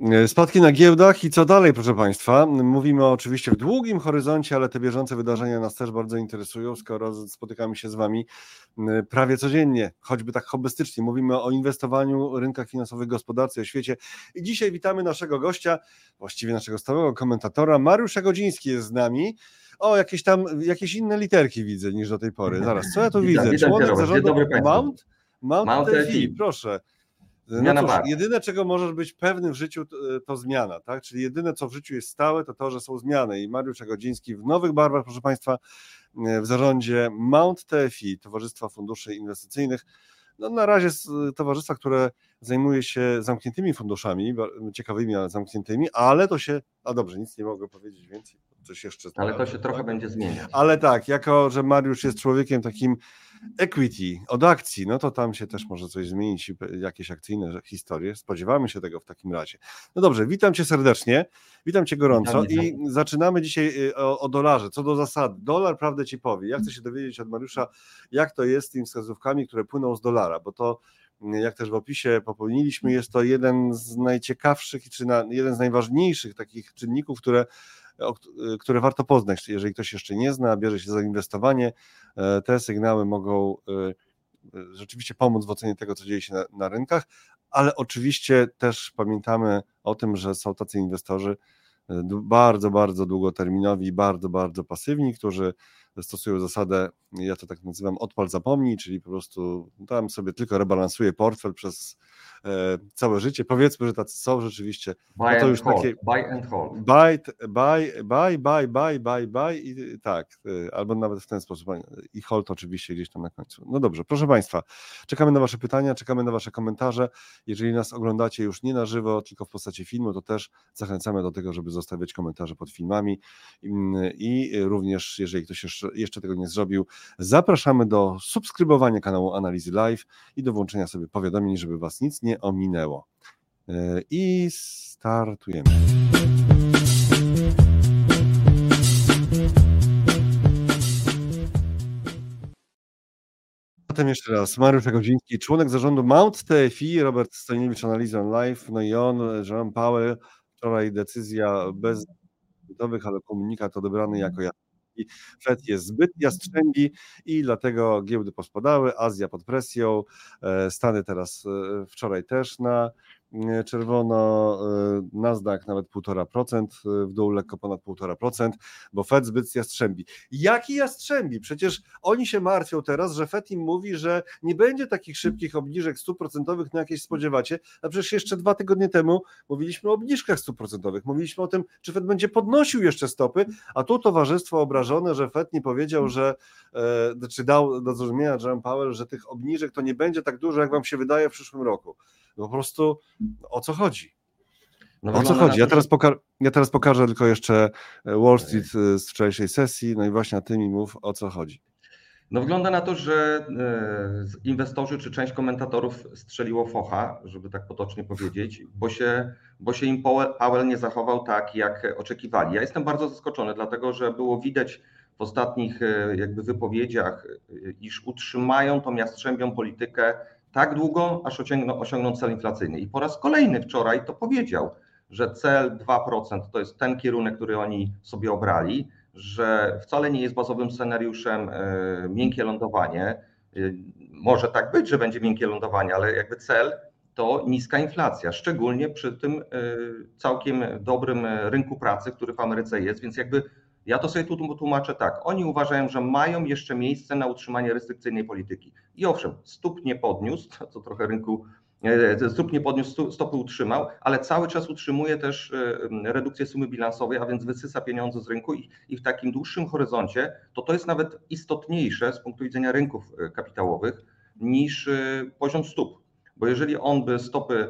E, spadki na giełdach i co dalej, proszę Państwa? Mówimy oczywiście w długim horyzoncie, ale te bieżące wydarzenia nas też bardzo interesują, skoro spotykamy się z Wami prawie codziennie, choćby tak hobbystycznie. Mówimy o inwestowaniu, rynkach finansowych, gospodarce, o świecie. I dzisiaj witamy naszego gościa, właściwie naszego stałego komentatora. Mariusz Godziński jest z nami. O, jakieś tam, jakieś inne literki widzę niż do tej pory. Zaraz, co ja tu widzę? Witam Członek zarządu Mount? Mount, Mount proszę. No cóż, jedyne, czego możesz być pewnym w życiu, to, to, zmiana, tak? Czyli jedyne, co w życiu jest stałe, to to, że są zmiany. I Mariusz Jagodziński w nowych barwach, proszę Państwa, w zarządzie Mount TFI, Towarzystwa Funduszy Inwestycyjnych. No, na razie towarzystwa, które zajmuje się zamkniętymi funduszami, ciekawymi, ale zamkniętymi, ale to się, a dobrze, nic nie mogę powiedzieć więcej, coś jeszcze. Ale to się trochę tak? będzie zmieniać. Ale tak, jako że Mariusz jest człowiekiem takim equity, od akcji, no to tam się też może coś zmienić, jakieś akcyjne historie. Spodziewamy się tego w takim razie. No dobrze, witam Cię serdecznie, witam Cię gorąco witam, i zaczynamy dzisiaj y, o, o, dolarze. Co do zasady, dolar prawdę Ci powie. Ja chcę się dowiedzieć od Mariusza, jak to jest z tymi wskazówkami, które płyną z dolara, bo to jak też w opisie popełniliśmy, jest to jeden z najciekawszych, czy na, jeden z najważniejszych takich czynników, które które warto poznać, jeżeli ktoś jeszcze nie zna, bierze się za inwestowanie. E, te sygnały mogą e, e, rzeczywiście pomóc w ocenie tego, co dzieje się na, na rynkach, ale oczywiście też pamiętamy o tym, że są tacy inwestorzy bardzo, bardzo długoterminowi, bardzo, bardzo pasywni, którzy stosują zasadę, ja to tak nazywam, odpal zapomnij, czyli po prostu tam sobie tylko rebalansuje portfel przez e, całe życie. Powiedzmy, że tacy są rzeczywiście. Buy no to już hold. takie. Buy and hold. Buy, buy, buy, buy, buy, buy, buy i tak, e, albo nawet w ten sposób. I hold oczywiście gdzieś tam na końcu. No dobrze, proszę Państwa, czekamy na Wasze pytania, czekamy na Wasze komentarze. Jeżeli nas oglądacie już nie na żywo, tylko w postaci filmu, to też zachęcamy do tego, żeby zostawiać komentarze pod filmami i również, jeżeli ktoś jeszcze jeszcze, tego nie zrobił, zapraszamy do subskrybowania kanału Analizy Live i do włączenia sobie powiadomień, żeby Was nic nie ominęło. E, I startujemy. Zatem jeszcze raz, Mariusz Godziński, członek zarządu Mount TFI, Robert Stojniewicz, Analiza Live, no i on, Jean Powell, wczoraj decyzja bez ale komunikat odebrany jako Fed jest zbyt jastrzębi i dlatego giełdy pospadały, Azja pod presją, e, Stany teraz e, wczoraj też na czerwono, e, Nasdaq nawet 1,5% e, w dół, lekko ponad 1,5%, bo Fed zbyt jastrzębi. Jaki jastrzębi? Przecież oni się martwią teraz, że Fed im mówi, że nie będzie takich szybkich obniżek 100% na jakieś spodziewacie, a przecież jeszcze dwa tygodnie temu mówiliśmy o obniżkach 100%, mówiliśmy o tym, czy Fed będzie podnosił jeszcze stopy, a tu towarzystwo obrażone, że Fed nie powiedział, że czy dał do zrozumienia Jerome Powell, że tych obniżek to nie będzie tak dużo, jak wam się wydaje w przyszłym roku. No po prostu o co chodzi? No o co chodzi? Ja teraz, poka- ja teraz pokażę tylko jeszcze e, Wall Street e, z wczorajszej sesji, no i właśnie na tym i mów o co chodzi. No wygląda na to, że e, inwestorzy czy część komentatorów strzeliło focha, żeby tak potocznie powiedzieć, bo się, bo się im Powell nie zachował tak, jak oczekiwali. Ja jestem bardzo zaskoczony, dlatego że było widać w ostatnich jakby wypowiedziach, iż utrzymają tą jastrzębią politykę tak długo, aż osiągną, osiągną cel inflacyjny. I po raz kolejny wczoraj to powiedział, że cel 2% to jest ten kierunek, który oni sobie obrali, że wcale nie jest bazowym scenariuszem e, miękkie lądowanie. E, może tak być, że będzie miękkie lądowanie, ale jakby cel to niska inflacja, szczególnie przy tym e, całkiem dobrym rynku pracy, który w Ameryce jest, więc jakby ja to sobie tu tłumaczę tak. Oni uważają, że mają jeszcze miejsce na utrzymanie restrykcyjnej polityki. I owszem, stóp nie podniósł, co trochę rynku e, stóp nie podniósł, stopy utrzymał, ale cały czas utrzymuje też e, redukcję sumy bilansowej, a więc wysysa pieniądze z rynku i, w takim dłuższym horyzoncie to to jest nawet istotniejsze z punktu widzenia rynków e, kapitałowych niż poziom stóp. Bo jeżeli on by stopy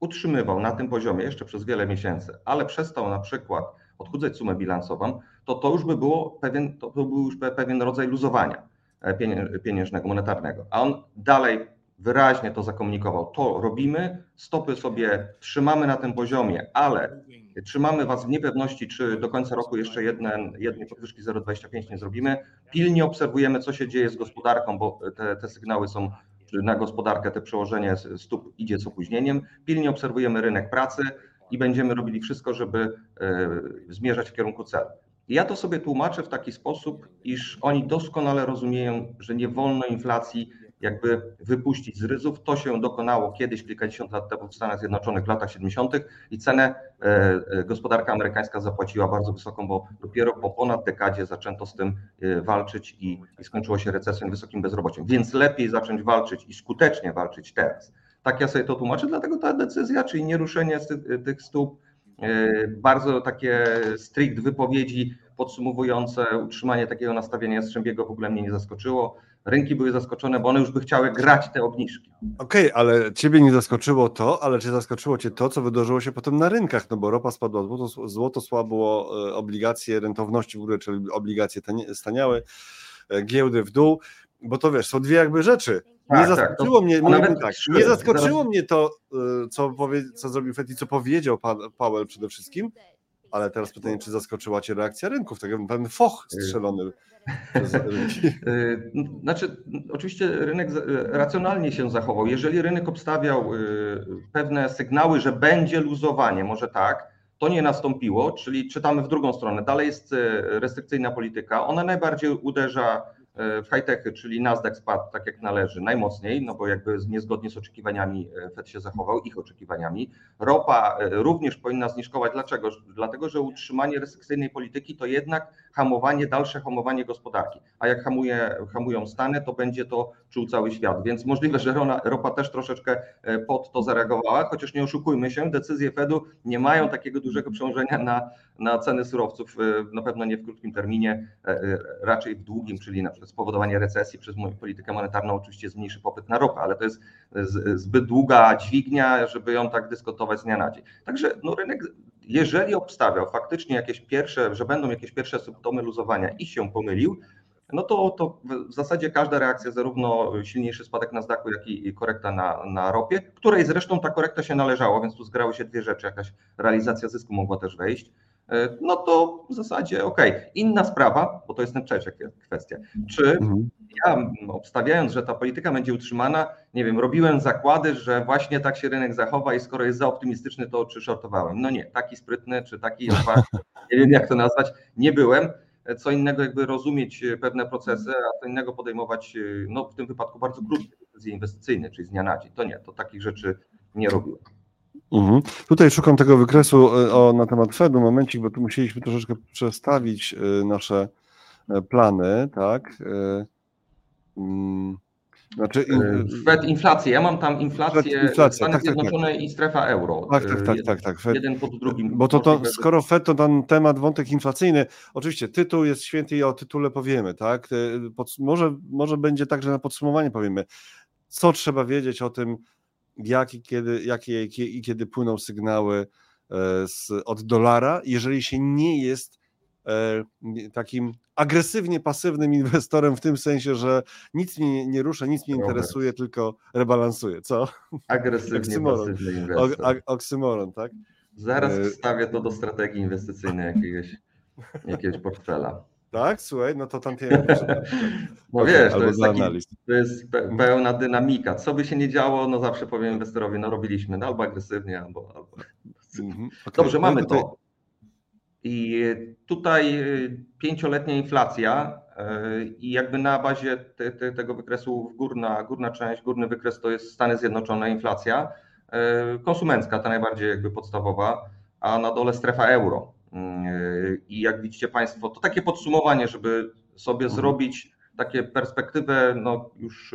utrzymywał na tym poziomie jeszcze przez wiele miesięcy, ale przestał na przykład odchudzać sumę bilansową, to to już by było pewien, to był już pewien rodzaj luzowania e, pieniężnego, monetarnego. A on dalej wyraźnie to zakomunikował. To robimy, stopy sobie trzymamy na tym poziomie, ale trzymamy Was w niepewności, czy do końca roku jeszcze jeden, jednej podwyżki 0,25 nie zrobimy. Pilnie obserwujemy, co się dzieje z gospodarką, bo te, te sygnały są na gospodarkę, te przełożenie stóp idzie z opóźnieniem. Pilnie obserwujemy rynek pracy i będziemy robili wszystko, żeby zmierzać w kierunku celu. Ja to sobie tłumaczę w taki sposób, iż oni doskonale rozumieją, że nie wolno inflacji jakby wypuścić z ryzów. To się dokonało kiedyś, kilkadziesiąt lat temu w Stanach Zjednoczonych w latach 70. i cenę e, e, gospodarka amerykańska zapłaciła bardzo wysoką, bo dopiero po ponad dekadzie zaczęto z tym e, walczyć i, i skończyło się recesją i wysokim bezrobociem. Więc lepiej zacząć walczyć i skutecznie walczyć teraz. Tak ja sobie to tłumaczę, dlatego ta decyzja, czyli nieruszenie tych stóp, bardzo takie strict wypowiedzi podsumowujące utrzymanie takiego nastawienia Jastrzębiego w ogóle mnie nie zaskoczyło. Rynki były zaskoczone, bo one już by chciały grać te obniżki. Okej, okay, ale ciebie nie zaskoczyło to, ale czy zaskoczyło cię to, co wydarzyło się potem na rynkach, no bo ropa spadła, złoto, złoto słabło, e, obligacje rentowności w górę, czyli obligacje staniały, e, giełdy w dół, bo to wiesz, są dwie jakby rzeczy. Nie tak, zaskoczyło tak, mnie, tak, nie zaskoczyło zaraz... mnie to, e, co, powie, co zrobił Fed i co powiedział Powell przede wszystkim, ale teraz pytanie, czy zaskoczyła Cię reakcja rynków, tak ten foch strzelony Y, znaczy, oczywiście rynek racjonalnie się zachował. Jeżeli rynek obstawiał y, pewne sygnały, że będzie luzowanie, może tak, to nie nastąpiło, czyli czytamy w drugą stronę. Dalej jest y, restrykcyjna polityka. Ona najbardziej uderza w high-techy, czyli Nasdaq spadł tak jak należy, najmocniej, no bo jakby niezgodnie z oczekiwaniami e, Fed się zachował, ich oczekiwaniami. Ropa e, również powinna zniżkować. Dlaczego? Dlatego, że utrzymanie restrykcyjnej polityki to jednak hamowanie, dalsze hamowanie gospodarki. A jak hamuje, hamują Stany, to będzie to czuł cały świat. Więc możliwe, że ropa też troszeczkę e, pod to zareagowała, chociaż nie oszukujmy się, decyzje Fedu nie mają takiego dużego przełożenia na, na ceny surowców, na pewno nie w krótkim terminie, raczej w długim, czyli na przykład spowodowanie recesji przez politykę monetarną oczywiście zmniejszy popyt na ropę, ale to jest zbyt długa dźwignia, żeby ją tak dyskutować z dnia na dzień. Także no, rynek, jeżeli obstawiał faktycznie jakieś pierwsze, że będą jakieś pierwsze symptomy luzowania i się pomylił, no to, to w zasadzie każda reakcja, zarówno silniejszy spadek na zdaku, jak i korekta na, na ropie, której zresztą ta korekta się należała, więc tu zgrały się dwie rzeczy, jakaś realizacja zysku mogła też wejść. E, no to w zasadzie okej. Okay. Inna sprawa, bo to jest trzecia kwestia. Czy mhm. ja obstawiając, że ta polityka będzie utrzymana, nie wiem, robiłem zakłady, że właśnie tak się rynek zachowa i skoro jest za optymistyczny, to czy shortowałem? No nie, taki sprytny, czy taki, nie wiem jak to nazwać, nie byłem. Co innego jakby rozumieć pewne procesy, a co innego podejmować, no w tym wypadku bardzo krótkie decyzje inwestycyjne, czyli z dnia na dzień. To nie, to takich rzeczy nie robiłem. Mhm. Tutaj szukam tego wykresu e, o, na temat Fedu, momencik, bo tu musieliśmy troszeczkę przestawić e, nasze e, plany, tak? Mm, znaczy, Fed inflację, ja mam tam inflację inflacja, Stany tak, Zjednoczone tak, tak. i strefa euro. Tak, tak, tak, tak, tak. Fed, jeden pod drugim. Bo to, to skoro Fed to ten temat, wątek inflacyjny, oczywiście tytuł jest święty i o tytule powiemy, tak? Pod, może, może będzie tak, że na podsumowanie powiemy, co trzeba wiedzieć o tym, jak i kiedy, jakie i kiedy płyną sygnały e, z, od dolara, jeżeli się nie jest e, takim agresywnie pasywnym inwestorem w tym sensie, że nic mnie nie rusza, nic mnie interesuje, tylko rebalansuje, co? Agresywnie pasywny inwestor. oksymoron, tak? Zaraz e, wstawię to do strategii inwestycyjnej jakiegoś, jakiegoś portfela. Tak? Słuchaj, no to tam No okay, wiesz, to jest, taki, to jest pełna dynamika. Co by się nie działo, no zawsze powiem inwestorowi, no robiliśmy, no albo agresywnie, albo... albo... Mhm, okay. Dobrze, no mamy to. I tutaj y, pięcioletnia inflacja y, i jakby na bazie te, te, tego wykresu górna, górna część, górny wykres to jest Stany Zjednoczone inflacja, y, konsumencka, ta najbardziej jakby podstawowa, a na dole strefa euro. I jak widzicie Państwo, to takie podsumowanie, żeby sobie mhm. zrobić takie perspektywę, no już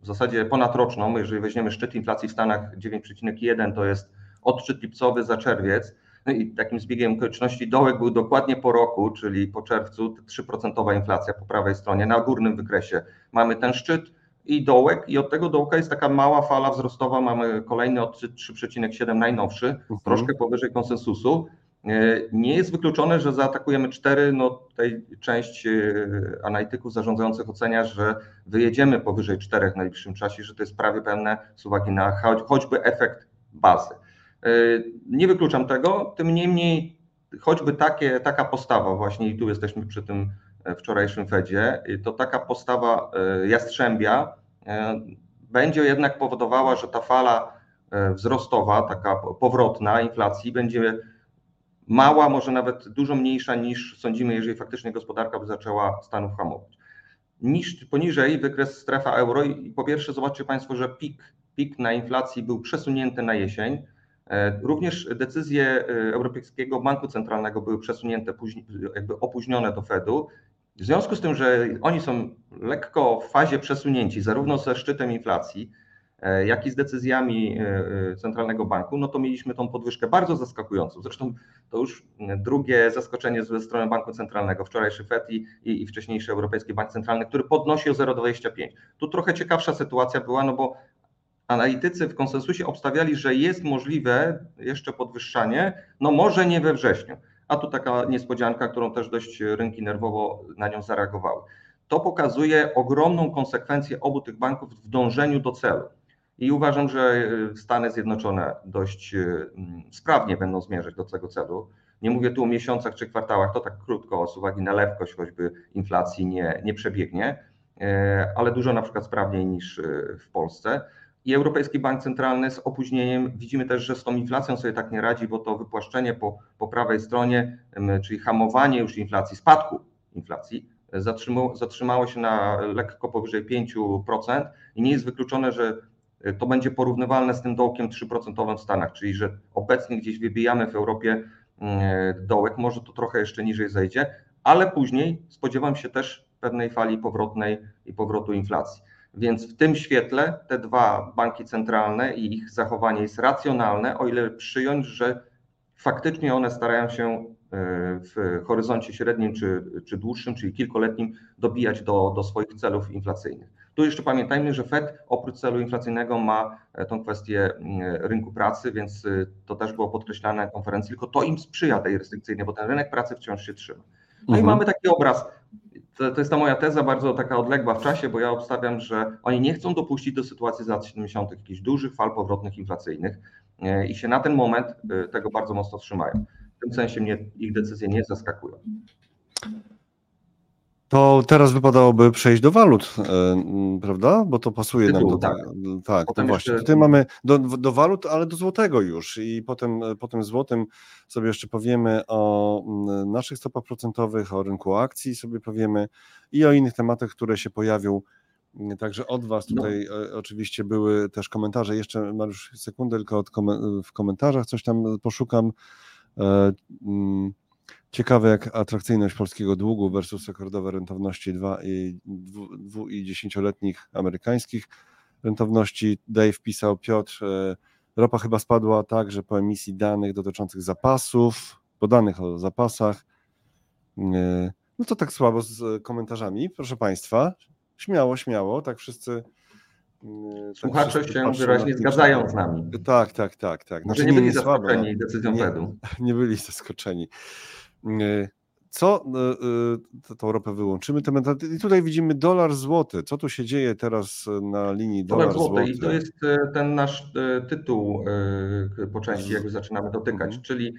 w zasadzie ponadroczną, jeżeli weźmiemy szczyt inflacji w Stanach 9,1, to jest odczyt lipcowy za czerwiec. No i takim zbiegiem okoliczności dołek był dokładnie po roku, czyli po czerwcu, 3% inflacja po prawej stronie, na górnym wykresie. Mamy ten szczyt i dołek i od tego dołka jest taka mała fala wzrostowa, mamy kolejny odczyt 3,7 najnowszy, mhm. troszkę powyżej konsensusu. E, nie jest wykluczone, że zaatakujemy cztery. No tutaj część e, analityków zarządzających ocenia, że wyjedziemy powyżej czterech w najbliższym czasie, że to jest prawie pewne z uwagi na choćby efekt bazy. E, nie wykluczam tego, tym niemniej choćby takie, taka postawa właśnie i tu jesteśmy przy tym wczorajszym Fedzie, to taka postawa jastrzębia będzie jednak powodowała, że ta fala wzrostowa, taka powrotna inflacji będzie mała, może nawet dużo mniejsza niż sądzimy, jeżeli faktycznie gospodarka by zaczęła Stanów hamować. Niż, poniżej wykres strefa euro i po pierwsze zobaczcie Państwo, że pik, pik na inflacji był przesunięty na jesień. E, również decyzje e, Europejskiego Banku Centralnego były przesunięte, jakby opóźnione do Fedu. W związku z tym, że oni są lekko w fazie przesunięci, zarówno ze szczytem inflacji, jak i z decyzjami e, e, Centralnego Banku, no to mieliśmy tą podwyżkę bardzo zaskakującą. Zresztą to już drugie zaskoczenie ze strony Banku Centralnego, wczorajszy FED i, i, wcześniejszy Europejski Bank Centralny, który podnosi o 0,25. Tu trochę ciekawsza sytuacja była, no bo analitycy w konsensusie obstawiali, że jest możliwe jeszcze podwyższanie, no może nie we wrześniu. A tu taka niespodzianka, którą też dość rynki nerwowo na nią zareagowały. To pokazuje ogromną konsekwencję obu tych banków w dążeniu do celu. I uważam, że y, Stany Zjednoczone dość mm, sprawnie będą zmierzać do tego celu. Nie mówię tu o miesiącach czy kwartałach, to tak krótko, z uwagi na lewkość choćby inflacji nie, nie przebiegnie, e, ale dużo na przykład sprawniej niż w Polsce. I Europejski Bank Centralny z opóźnieniem widzimy też, że z tą inflacją sobie tak nie radzi, bo to wypłaszczenie po, po prawej stronie, czyli hamowanie już inflacji, spadku inflacji, zatrzymało, zatrzymało się na lekko powyżej 5% i nie jest wykluczone, że to będzie porównywalne z tym dołkiem 3% w Stanach, czyli że obecnie gdzieś wybijamy w Europie mm, dołek, może to trochę jeszcze niżej zejdzie, ale później spodziewam się też pewnej fali powrotnej i powrotu inflacji. Więc w tym świetle te dwa banki centralne i ich zachowanie jest racjonalne, o ile przyjąć, że faktycznie one starają się e, w horyzoncie średnim czy, czy dłuższym, czyli kilkoletnim, dobijać do, do swoich celów inflacyjnych. Tu jeszcze pamiętajmy, że Fed oprócz celu inflacyjnego ma e, tą kwestię mm, rynku pracy, więc e, to też było podkreślane na konferencji, tylko to im sprzyja tej restrykcyjnej, bo ten rynek pracy wciąż się trzyma. No mhm. i mamy taki obraz. To, to, jest ta moja teza bardzo taka odległa w czasie, bo ja obstawiam, że oni nie chcą dopuścić do sytuacji z lat 70. jakichś dużych fal powrotnych inflacyjnych e, i się na ten moment tego bardzo mocno trzymają. W tym sensie mnie ich decyzje nie zaskakują. To teraz wypadałoby przejść do walut, e, prawda? Bo to pasuje Tytuł, nam do tak. Tak, to właśnie. Tutaj mamy do, do walut, ale do złotego już i potem, potem złotym sobie jeszcze powiemy o naszych stopach procentowych, o rynku akcji sobie powiemy i o innych tematach, które się pojawią. Także od Was no. tutaj no. oczywiście były też komentarze. Jeszcze Mariusz, sekundę tylko w komentarzach coś tam poszukam. E, Ciekawe, jak atrakcyjność polskiego długu versus rekordowe rentowności 2 i, 2 i 10-letnich amerykańskich rentowności. Dave pisał, Piotr, e, ropa chyba spadła także po emisji danych dotyczących zapasów, podanych o zapasach. E, no to tak słabo z komentarzami, proszę Państwa. Śmiało, śmiało, tak wszyscy. E, tak Słuchacze tak się wyraźnie zgadzają z nami. Tak, tak, tak. tak. Znaczy, nie, nie byli zaskoczeni decyzją Fedu. Nie byli zaskoczeni. Y, co y, y, tą ropę wyłączymy? I tutaj widzimy dolar złoty. Co tu się dzieje teraz na linii dolar złoty? I to jest ten nasz tytuł po części, jakby zaczynamy dotykać. Mhm. Czyli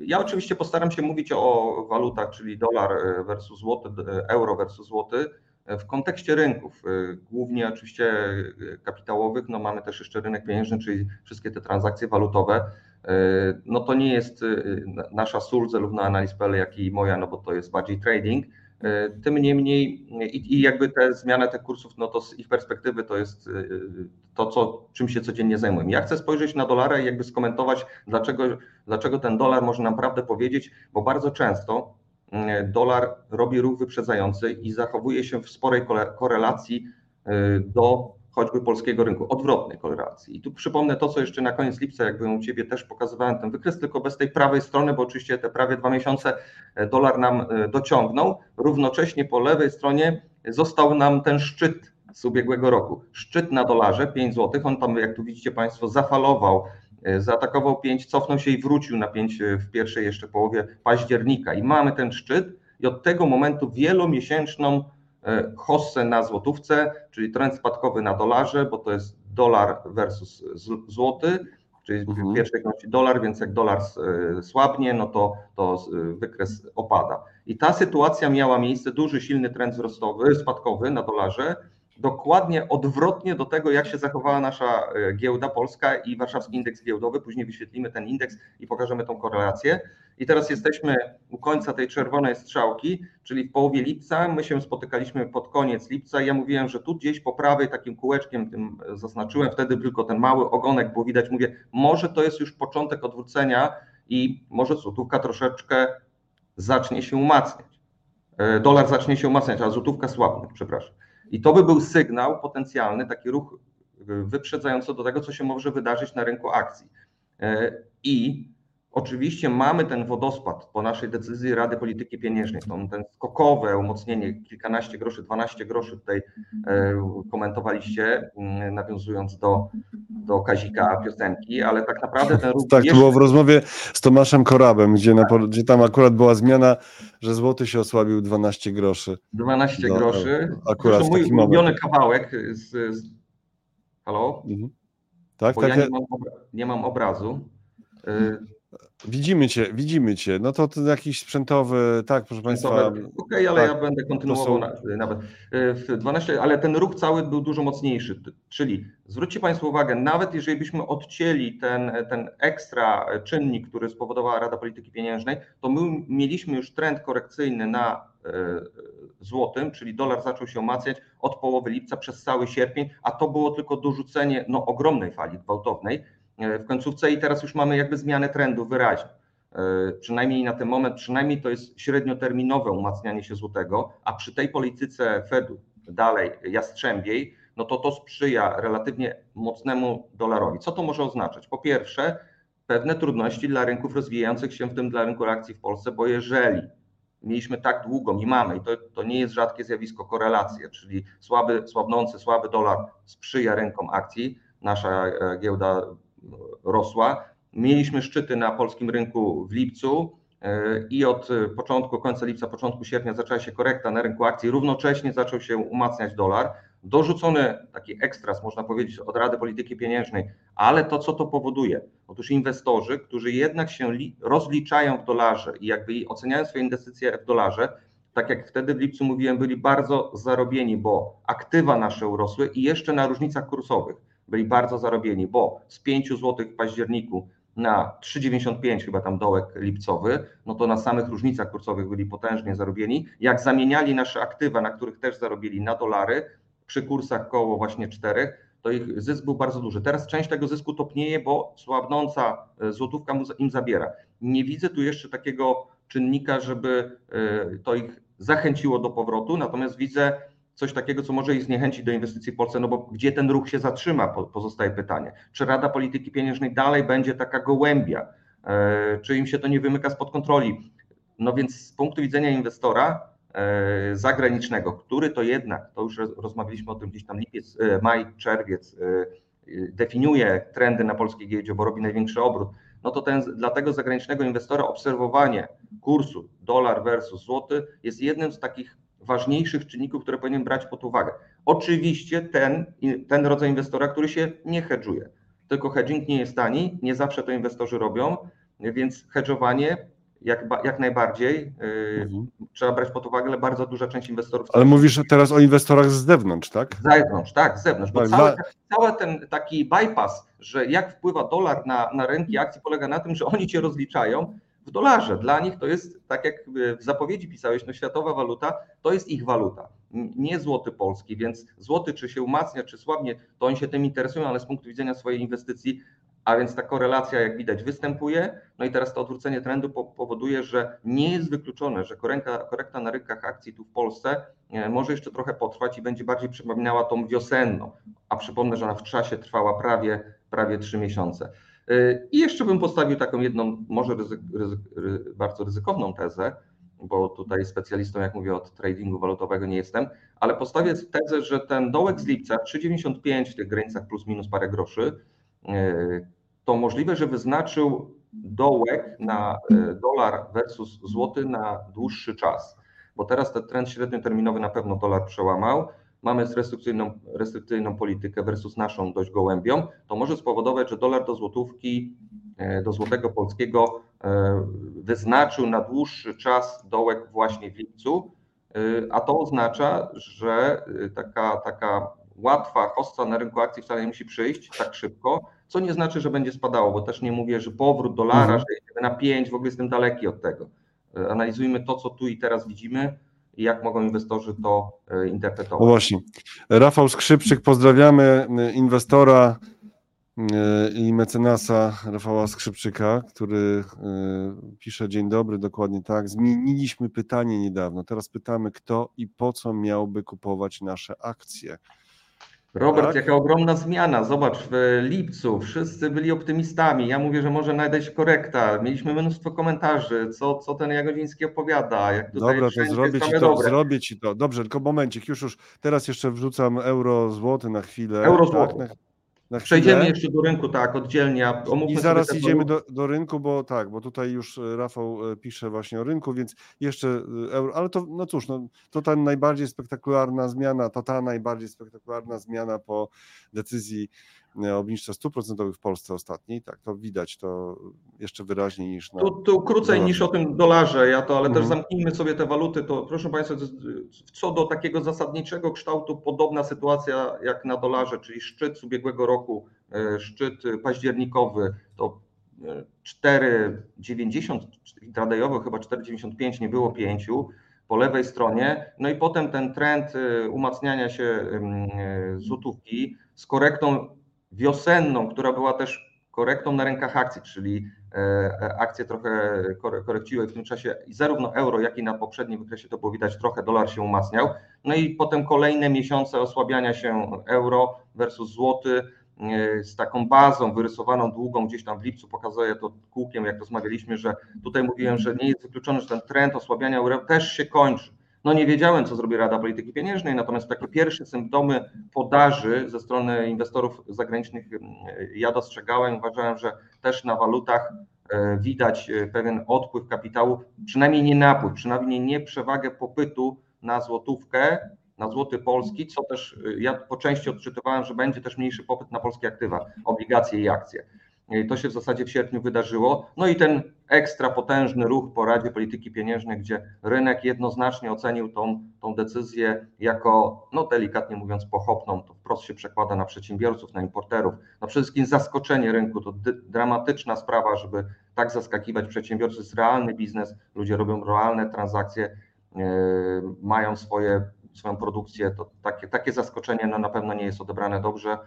ja oczywiście postaram się mówić o walutach, czyli dolar versus złoty, euro versus złoty w kontekście rynków, głównie oczywiście kapitałowych, no mamy też jeszcze rynek pieniężny, czyli wszystkie te transakcje walutowe. E, no to nie jest e, nasza sól zarówno analiz.pl, jak i moja, no bo to jest bardziej trading. E, tym niemniej i, i jakby te zmiany tych kursów, no to z ich perspektywy to jest to, co, czym się codziennie zajmujemy. Ja chcę spojrzeć na dolara i jakby skomentować, dlaczego, dlaczego ten dolar może naprawdę powiedzieć, bo bardzo często dolar robi ruch wyprzedzający i zachowuje się w sporej korelacji do choćby polskiego rynku, odwrotnej korelacji. I tu przypomnę to, co jeszcze na koniec lipca, jakby u Ciebie też pokazywałem ten wykres, tylko bez tej prawej strony, bo oczywiście te prawie dwa miesiące e, dolar nam e, dociągnął. Równocześnie po lewej stronie został nam ten szczyt z ubiegłego roku. Szczyt na dolarze 5 zł, on tam, jak tu widzicie Państwo, zafalował, e, zaatakował 5, cofnął się i wrócił na 5 w pierwszej jeszcze połowie października. I mamy ten szczyt i od tego momentu wielomiesięczną hossę na złotówce, czyli trend spadkowy na dolarze, bo to jest dolar versus złoty, czyli mhm. w pierwszej kolejności dolar, więc jak dolar e, słabnie, no to, to wykres opada. I ta sytuacja miała miejsce, duży, silny trend wzrostowy, spadkowy na dolarze dokładnie odwrotnie do tego, jak się zachowała nasza e, giełda polska i warszawski indeks giełdowy. Później wyświetlimy ten indeks i pokażemy tą korelację. I teraz jesteśmy u końca tej czerwonej strzałki, czyli w połowie lipca. My się spotykaliśmy pod koniec lipca ja mówiłem, że tu gdzieś po prawej takim kółeczkiem tym zaznaczyłem, wtedy tylko ten mały ogonek było widać. Mówię, może to jest już początek odwrócenia i może złotówka troszeczkę zacznie się umacniać. E, dolar zacznie się umacniać, a złotówka słabnie, przepraszam. I to by był sygnał potencjalny, taki ruch wyprzedzający do tego, co się może wydarzyć na rynku akcji. E, I Oczywiście mamy ten wodospad po naszej decyzji Rady Polityki Pieniężnej, to ten skokowe umocnienie, kilkanaście groszy, 12 groszy tutaj e, komentowaliście, nawiązując do, do Kazika piosenki, ale tak naprawdę ten ruch... Tak, to było w rozmowie z Tomaszem Korabem, gdzie, na, gdzie tam akurat była zmiana, że złoty się osłabił 12 groszy. 12 do, groszy. Akurat Proszę, mój ulubiony kawałek z... z... Halo? Mhm. Tak, Bo tak. Ja nie mam, nie mam obrazu. E, Widzimy cię, widzimy cię. No to, to jakiś sprzętowy, tak, proszę Państwa. Okej, okay, ale tak, ja będę kontynuował są... nawet. E, w 12, ale ten ruch cały był dużo mocniejszy. Czyli zwróćcie Państwo uwagę, nawet jeżeli byśmy odcięli ten, ten ekstra czynnik, który spowodowała Rada Polityki Pieniężnej, to my mieliśmy już trend korekcyjny na e, złotym, czyli dolar zaczął się umacniać od połowy lipca przez cały sierpień, a to było tylko dorzucenie no, ogromnej fali gwałtownej E, w końcówce i teraz już mamy jakby zmianę trendu wyraźnie. E, przynajmniej na ten moment, przynajmniej to jest średnioterminowe umacnianie się złotego, a przy tej polityce Fedu dalej jastrzębiej, no to to sprzyja relatywnie mocnemu dolarowi. Co to może oznaczać? Po pierwsze, pewne trudności dla rynków rozwijających się, w tym dla rynku akcji w Polsce, bo jeżeli mieliśmy tak długo i mamy, i to, to nie jest rzadkie zjawisko, korelacje, czyli słaby, słabnący, słaby dolar sprzyja rynkom akcji, nasza e, giełda rosła. Mieliśmy szczyty na polskim rynku w lipcu e, i od początku, końca lipca, początku sierpnia zaczęła się korekta na rynku akcji, równocześnie zaczął się umacniać dolar. Dorzucony taki ekstras, można powiedzieć, od Rady Polityki Pieniężnej, ale to co to powoduje? Otóż inwestorzy, którzy jednak się rozliczają w dolarze i jakby oceniają swoje inwestycje w dolarze, tak jak wtedy w lipcu mówiłem, byli bardzo zarobieni, bo aktywa nasze urosły i jeszcze na różnicach kursowych byli bardzo zarobieni, bo z 5 zł w październiku na 3,95 chyba tam dołek lipcowy, no to na samych różnicach kursowych byli potężnie zarobieni. Jak zamieniali nasze aktywa, na których też zarobili na dolary, przy kursach koło właśnie 4, to ich zysk był bardzo duży. Teraz część tego zysku topnieje, bo słabnąca e, złotówka im zabiera. Nie widzę tu jeszcze takiego czynnika, żeby e, to ich zachęciło do powrotu, natomiast widzę coś takiego, co może ich zniechęcić do inwestycji w Polsce, no bo gdzie ten ruch się zatrzyma, pozostaje pytanie. Czy Rada Polityki Pieniężnej dalej będzie taka gołębia? E, czy im się to nie wymyka spod kontroli? No więc z punktu widzenia inwestora e, zagranicznego, który to jednak, to już rozmawialiśmy o tym gdzieś tam lipiec, e, maj, czerwiec, definiuje trendy na polskiej giełdzie, bo robi największy obrót, no to ten, dla tego zagranicznego inwestora obserwowanie kursu dolar versus złoty jest jednym z takich ważniejszych czynników, które powinien brać pod uwagę. Oczywiście ten, ten rodzaj inwestora, który się nie hedżuje. Tylko hedging nie jest tani, nie zawsze to inwestorzy robią, więc hedżowanie jak, jak najbardziej yy, mhm. trzeba brać pod uwagę, ale bardzo duża część inwestorów. Ale mówisz teraz o inwestorach z zewnątrz, tak? Z zewnątrz, tak, z zewnątrz. Bo tak, cały, cały ten taki bypass, że jak wpływa dolar na, na rynki akcji, polega na tym, że oni cię rozliczają w dolarze. Dla nich to jest, tak jak w zapowiedzi pisałeś, no światowa waluta to jest ich waluta, nie złoty polski, więc złoty czy się umacnia, czy słabnie, to oni się tym interesują, ale z punktu widzenia swojej inwestycji, a więc ta korelacja, jak widać, występuje. No i teraz to odwrócenie trendu powoduje, że nie jest wykluczone, że korekta, korekta na rynkach akcji tu w Polsce e, może jeszcze trochę potrwać i będzie bardziej przypominała tą wiosenną. A przypomnę, że ona w czasie trwała prawie, prawie 3 miesiące. I jeszcze bym postawił taką jedną, może ryzyk, ryzyk, bardzo ryzykowną tezę, bo tutaj specjalistą, jak mówię, od tradingu walutowego nie jestem, ale postawię tezę, że ten dołek z lipca 3,95 w tych granicach plus minus parę groszy, e, to możliwe, że wyznaczył dołek na e, dolar versus złoty na dłuższy czas, bo teraz ten trend średnioterminowy na pewno dolar przełamał, mamy restrykcyjną, restrykcyjną politykę versus naszą dość gołębią, to może spowodować, że dolar do złotówki, e, do złotego polskiego e, wyznaczył na dłuższy czas dołek właśnie w lipcu a to oznacza, że taka, taka łatwa hossa na rynku akcji wcale nie musi przyjść tak szybko, co nie znaczy, że będzie spadało, bo też nie mówię, że powrót dolara, mhm. że jedziemy na 5, w ogóle jestem daleki od tego. Analizujmy to, co tu i teraz widzimy jak mogą inwestorzy to interpretować. No właśnie. Rafał Skrzypczyk, pozdrawiamy inwestora E, i mecenasa Rafała Skrzypczyka, który e, pisze dzień dobry, dokładnie tak. Zmieniliśmy pytanie niedawno. Teraz pytamy, kto i po co miałby kupować nasze akcje. Robert, tak? jaka ogromna zmiana. Zobacz, w lipcu wszyscy byli optymistami. Ja mówię, że może nadejść korekta. Mieliśmy mnóstwo komentarzy, co, co ten Jagodziński opowiada. Jak Dobra, to zrobię ci to, dobre. zrobię ci to. Dobrze, tylko momencik, już już teraz jeszcze wrzucam euro złoty na chwilę. Euro złoty. Tak, Przejdziemy jeszcze do rynku, tak, oddzielnie. I zaraz idziemy do, do rynku, bo tak, bo tutaj już e, Rafał e, pisze właśnie o rynku, więc jeszcze e, euro, ale to, no cóż, no, to ta najbardziej spektakularna zmiana, to ta najbardziej spektakularna zmiana po decyzji obniżce stóp procentowych w Polsce ostatniej, tak, to widać to jeszcze wyraźniej niż na... Tu, tu krócej dolarze. niż o tym dolarze, ja to, ale mhm. też zamknijmy sobie te waluty, to proszę Państwa, co do takiego zasadniczego kształtu, podobna sytuacja jak na dolarze, czyli szczyt z ubiegłego roku, e, szczyt październikowy, to 4,90 e, tradajowo chyba 4,95, nie było 5 po lewej stronie, no i potem ten trend umacniania się złotówki z korektą wiosenną, która była też korektą na rynkach akcji, czyli e, e, akcje trochę korekciły w tym czasie i zarówno euro, jak i na poprzednim wykresie to było widać, trochę dolar się umacniał. No i potem kolejne miesiące osłabiania się euro versus złoty e, z taką bazą wyrysowaną długą gdzieś tam w lipcu, pokazuję to kółkiem, jak rozmawialiśmy, że tutaj mówiłem, że nie jest wykluczone, że ten trend osłabiania euro też się kończy. No nie wiedziałem, co zrobi Rada Polityki Pieniężnej, natomiast takie pierwsze symptomy podaży ze strony inwestorów zagranicznych ja dostrzegałem. Uważałem, że też na walutach e, widać e, pewien odpływ kapitału, przynajmniej nie napływ, przynajmniej nie przewagę popytu na złotówkę, na złoty polski, co też e, ja po części odczytywałem, że będzie też mniejszy popyt na polskie aktywa, obligacje i akcje. To się w zasadzie w sierpniu wydarzyło. No i ten ekstra potężny ruch po Radzie Polityki Pieniężnej, gdzie rynek jednoznacznie ocenił tą, tą decyzję jako, no delikatnie mówiąc, pochopną. To wprost się przekłada na przedsiębiorców, na importerów. No przede wszystkim zaskoczenie rynku to dramatyczna sprawa, żeby tak zaskakiwać przedsiębiorcy. To jest realny biznes, ludzie robią realne transakcje, yy, mają swoje, swoją produkcję. To takie, takie zaskoczenie no, na pewno nie jest odebrane dobrze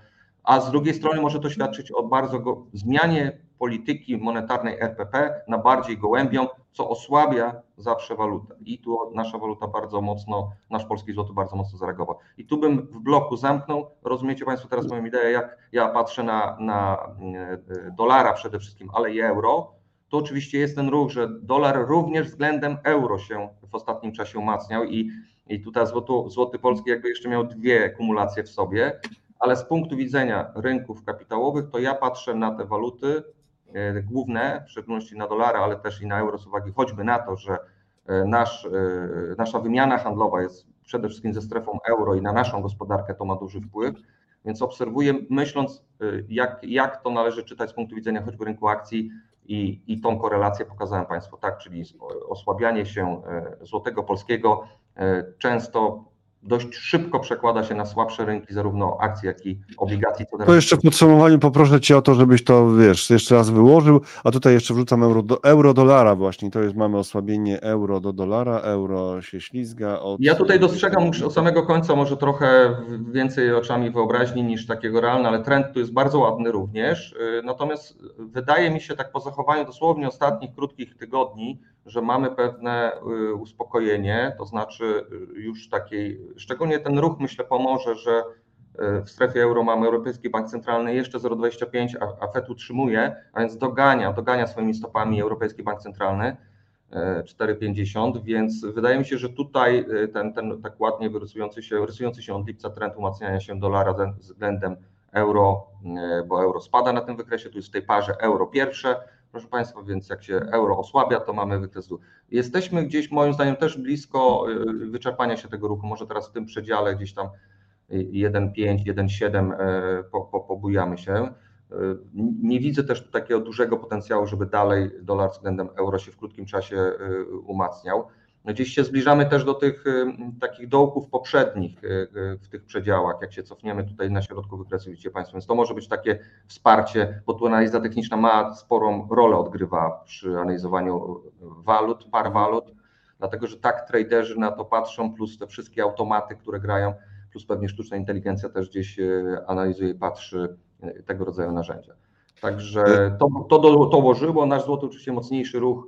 a z drugiej strony może to świadczyć o bardzo go, zmianie polityki monetarnej RPP na bardziej gołębią, co osłabia zawsze walutę. I tu nasza waluta bardzo mocno, nasz polski złoty bardzo mocno zareagował. I tu bym w bloku zamknął. Rozumiecie Państwo teraz moją ideę, jak ja patrzę na, na e, dolara przede wszystkim, ale i euro, to oczywiście jest ten ruch, że dolar również względem euro się w ostatnim czasie umacniał i, i tutaj złoty, złoty polski jakby jeszcze miał dwie kumulacje w sobie ale z punktu widzenia rynków kapitałowych, to ja patrzę na te waluty e, główne, w szczególności na dolara, ale też i na euro, z uwagi choćby na to, że e, nasz, e, nasza wymiana handlowa jest przede wszystkim ze strefą euro i na naszą gospodarkę to ma duży wpływ. Więc obserwuję, myśląc, jak, jak to należy czytać z punktu widzenia choćby rynku akcji i, i tą korelację pokazałem Państwu, tak, czyli osłabianie się złotego polskiego często dość szybko przekłada się na słabsze rynki, zarówno akcji, jak i obligacji. To jeszcze w podsumowaniu poproszę Cię o to, żebyś to, wiesz, jeszcze raz wyłożył, a tutaj jeszcze wrzucam euro do euro dolara właśnie, to jest, mamy osłabienie euro do dolara, euro się ślizga. Od... Ja tutaj dostrzegam już od samego końca może trochę więcej oczami wyobraźni niż takiego realnego, ale trend tu jest bardzo ładny również, y, natomiast wydaje mi się tak po zachowaniu dosłownie ostatnich krótkich tygodni, że mamy pewne y, uspokojenie, to znaczy y, już takiej, szczególnie ten ruch myślę pomoże, że y, w strefie euro mamy Europejski Bank Centralny jeszcze 0,25, a, FED utrzymuje, a więc dogania, dogania swoimi stopami Europejski Bank Centralny 4,50, więc wydaje mi się, że tutaj ten, ten tak ładnie się, rysujący się od lipca trend umacniania się dolara względem euro, bo euro spada na tym wykresie, tu jest w tej parze euro pierwsze, proszę Państwa, więc jak się euro osłabia, to mamy wykres Jesteśmy gdzieś moim zdaniem też blisko y, wyczerpania się tego ruchu, może teraz w tym przedziale gdzieś tam 1,5, 1,7 po, po, pobujamy się. Y, nie widzę też takiego dużego potencjału, żeby dalej dolar względem euro się w krótkim czasie y, umacniał. Gdzieś się zbliżamy też do tych takich dołków poprzednich w tych przedziałach, jak się cofniemy tutaj na środku wykresu, widzicie Państwo, więc to może być takie wsparcie, bo tu analiza techniczna ma sporą rolę odgrywa przy analizowaniu walut, par walut, dlatego że tak traderzy na to patrzą, plus te wszystkie automaty, które grają, plus pewnie sztuczna inteligencja też gdzieś analizuje i patrzy tego rodzaju narzędzia. Także to, to dołożyło, nasz złoty oczywiście mocniejszy ruch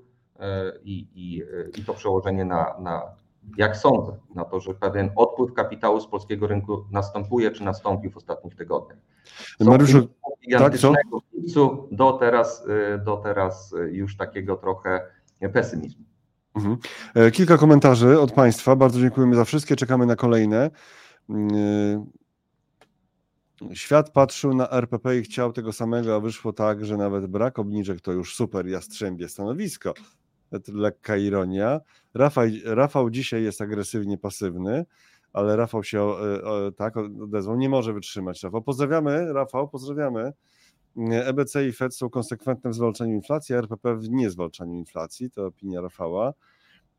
i, i, i to przełożenie na, na, jak sądzę, na to, że pewien odpływ kapitału z polskiego rynku następuje, czy nastąpił w ostatnich tygodniach. Mariuszu, tak, co? do teraz, e, do teraz już takiego trochę pesymizmu. Mhm. E, kilka komentarzy od Państwa. Bardzo dziękujemy za wszystkie. Czekamy na kolejne. Mm, Świat patrzył na RPP i chciał tego samego, a wyszło tak, że nawet brak obniżek to już super jastrzębie stanowisko. Lekka ironia. Rafał, Rafał dzisiaj jest agresywnie pasywny, ale Rafał się o, o, tak odezwał. Nie może wytrzymać. Rafał. Pozdrawiamy, Rafał, pozdrawiamy. EBC i Fed są konsekwentne w zwalczaniu inflacji, a RPP w niezwalczaniu inflacji. To opinia Rafała.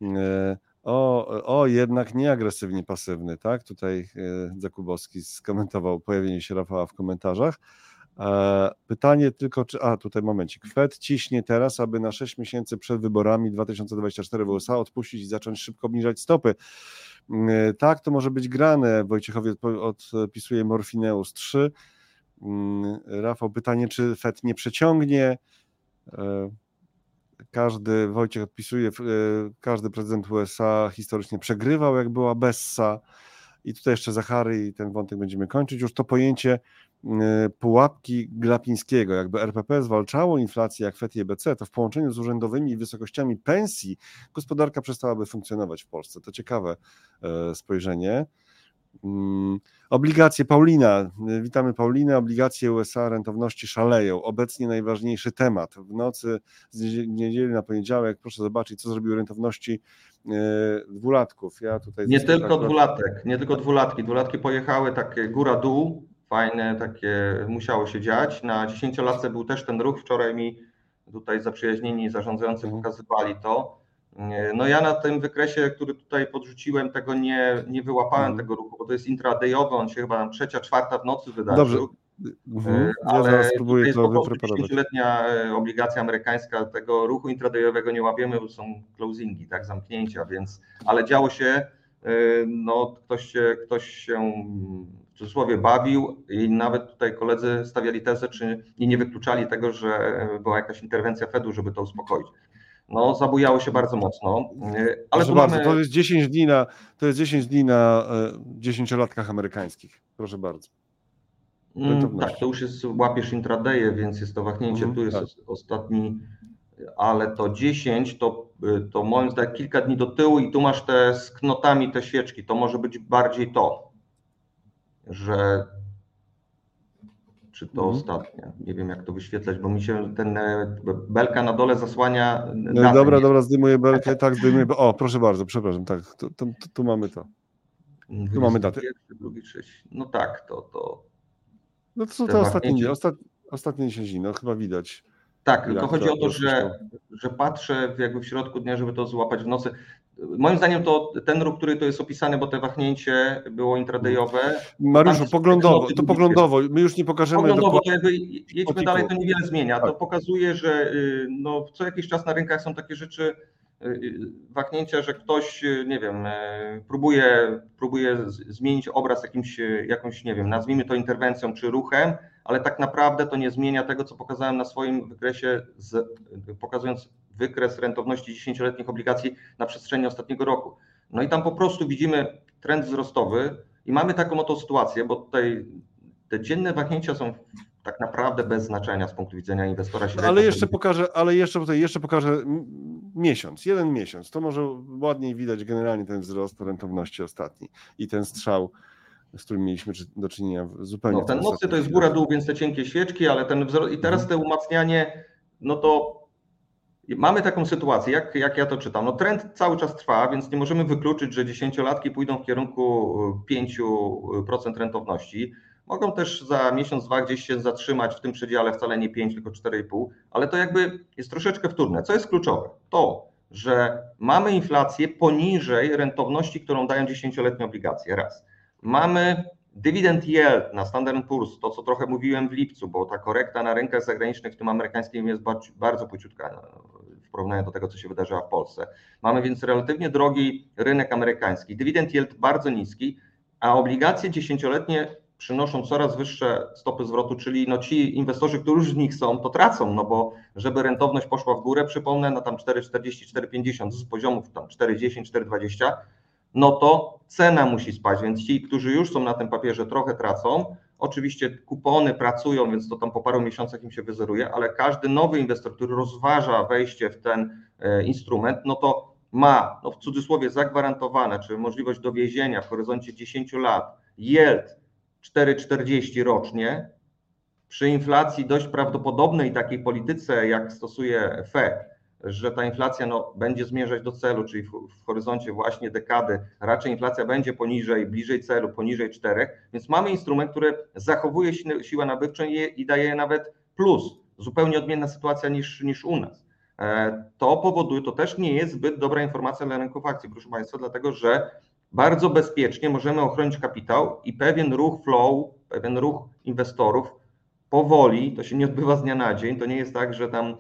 E, o, o, jednak nie agresywnie pasywny, tak? Tutaj e, Zakubowski skomentował pojawienie się Rafała w komentarzach. E, pytanie tylko, czy. A, tutaj momencik. Fed ciśnie teraz, aby na 6 miesięcy przed wyborami 2024 w USA odpuścić i zacząć szybko obniżać stopy. E, tak, to może być grane. Wojciechowi odpisuje Morfineus 3. Mm, Rafał, pytanie, czy Fed nie przeciągnie? każdy, Wojciech odpisuje, e, każdy prezydent USA historycznie przegrywał, jak była Bessa. I tutaj jeszcze Zachary i ten wątek będziemy kończyć. Już to pojęcie e, pułapki Glapińskiego, jakby RPP zwalczało inflację jak FED i EBC, to w połączeniu z urzędowymi wysokościami pensji gospodarka przestałaby funkcjonować w Polsce. To ciekawe e, spojrzenie. Mm, obligacje Paulina. Witamy Paulinę. Obligacje USA rentowności szaleją. Obecnie najważniejszy temat. W nocy z niedzieli na poniedziałek proszę zobaczyć, co zrobiły rentowności dwulatków. Ja tutaj nie tylko tak dwulatek, nie tylko dwulatki. Dwulatki pojechały takie góra-dół, fajne, takie musiało się dziać. Na dziesięciolatce był też ten ruch. Wczoraj mi tutaj zaprzyjaźnieni zarządzający mhm. pokazywali to. No ja na tym wykresie, który tutaj podrzuciłem, tego nie, nie wyłapałem mhm. tego ruchu, bo to jest intradayowy, on się chyba tam trzecia, czwarta w nocy wydarzył. Dobrze. Mhm. E, ja ale spróbuję jest to po prostu letnia e, obligacja amerykańska, tego ruchu intradayowego nie łapiemy, bo są closingi, tak, zamknięcia, więc, ale działo się, e, no ktoś się, ktoś się cudzysłowie bawił i nawet tutaj koledzy stawiali tezę, czy i nie wykluczali tego, że była jakaś interwencja Fedu, żeby to uspokoić no, zabujało się bardzo mocno. Ale Proszę bardzo, mamy... to jest 10 dni na, to jest 10 dni na dziesięciolatkach amerykańskich. Proszę bardzo. Mm, tak, to już jest, łapiesz intradaye, więc jest to wahnięcie, mm, tu jest tak. ostatni, ale to 10 to, y, to moim zdaniem kilka dni do tyłu i tu masz te z knotami te świeczki, to może być bardziej to, że czy to mhm. ostatnia. Nie wiem, jak to wyświetlać, bo mi się ten e, belka na dole zasłania. No dobra, dobra, zdejmuję belkę, tak, zdejmuję. O, proszę bardzo, przepraszam, tak, tu, tu, tu mamy to. Tu mamy datę. Drugi, trzeci. No tak, to. to no to są te, te ostatnie, ostat, ostatnie 10 dni, no chyba widać. Tak, tylko chodzi o to, że, że patrzę jakby w środku dnia, żeby to złapać w nocy. Moim zdaniem to ten ruch, który to jest opisany, bo te wahnięcie było intradayowe. Mariuszu, poglądowo, to poglądowo, my już nie pokażemy. Poglądowo, to jakby jedźmy dalej, to niewiele zmienia. To tak. pokazuje, że y, no, co jakiś czas na rynkach są takie rzeczy, y, y, wahnięcia, że ktoś, nie wiem, próbuje, próbuje zmienić obraz jakimś, jakąś, nie wiem, nazwijmy to interwencją czy ruchem, ale tak naprawdę to nie zmienia tego, co pokazałem na swoim wykresie, z, pokazując wykres rentowności 10-letnich obligacji na przestrzeni ostatniego roku. No i tam po prostu widzimy trend wzrostowy i mamy taką oto sytuację, bo tutaj te dzienne wahnięcia są tak naprawdę bez znaczenia z punktu widzenia inwestora. No, ale jeszcze pokażę, ale jeszcze tutaj jeszcze pokażę miesiąc, jeden miesiąc. To może ładniej widać generalnie ten wzrost rentowności ostatni i ten strzał z którym mieliśmy do czynienia zupełnie. No, ten mocny to jest góra dół, więc te cienkie świeczki, ale ten wzrost i teraz te umacnianie, no to mamy taką sytuację, jak, jak ja to czytam. No trend cały czas trwa, więc nie możemy wykluczyć, że dziesięciolatki pójdą w kierunku 5% rentowności. Mogą też za miesiąc, dwa gdzieś się zatrzymać w tym przedziale, wcale nie 5, tylko 4,5, ale to jakby jest troszeczkę wtórne. Co jest kluczowe? To, że mamy inflację poniżej rentowności, którą dają 10-letnie obligacje. Raz. Mamy dywidend yield na Standard Poor's, to co trochę mówiłem w lipcu, bo ta korekta na rynkach zagranicznych, w tym amerykańskim, jest bardzo, bardzo pociutka w porównaniu do tego, co się wydarzyło w Polsce. Mamy więc relatywnie drogi rynek amerykański, dywidend yield bardzo niski, a obligacje dziesięcioletnie przynoszą coraz wyższe stopy zwrotu, czyli no ci inwestorzy, którzy w nich są, to tracą, no bo żeby rentowność poszła w górę, przypomnę, no tam 4,40, 4,50 z poziomów tam 4,10, 4,20, no to cena musi spać, więc ci, którzy już są na tym papierze trochę tracą, oczywiście kupony pracują, więc to tam po paru miesiącach im się wyzeruje, ale każdy nowy inwestor, który rozważa wejście w ten e, instrument, no to ma, no w cudzysłowie zagwarantowane, czy możliwość dowiezienia w horyzoncie 10 lat yield 4,40 rocznie, przy inflacji dość prawdopodobnej takiej polityce, jak stosuje Fed, że ta inflacja no, będzie zmierzać do celu, czyli w, w, horyzoncie właśnie dekady, raczej inflacja będzie poniżej, bliżej celu, poniżej 4, więc mamy instrument, który zachowuje siłę nabywczą i, i daje nawet plus. Zupełnie odmienna sytuacja niż, niż u nas. E, to powoduje, to też nie jest zbyt dobra informacja dla rynków akcji, proszę Państwa, dlatego że bardzo bezpiecznie możemy ochronić kapitał i pewien ruch flow, pewien ruch inwestorów powoli, to się nie odbywa z dnia na dzień, to nie jest tak, że tam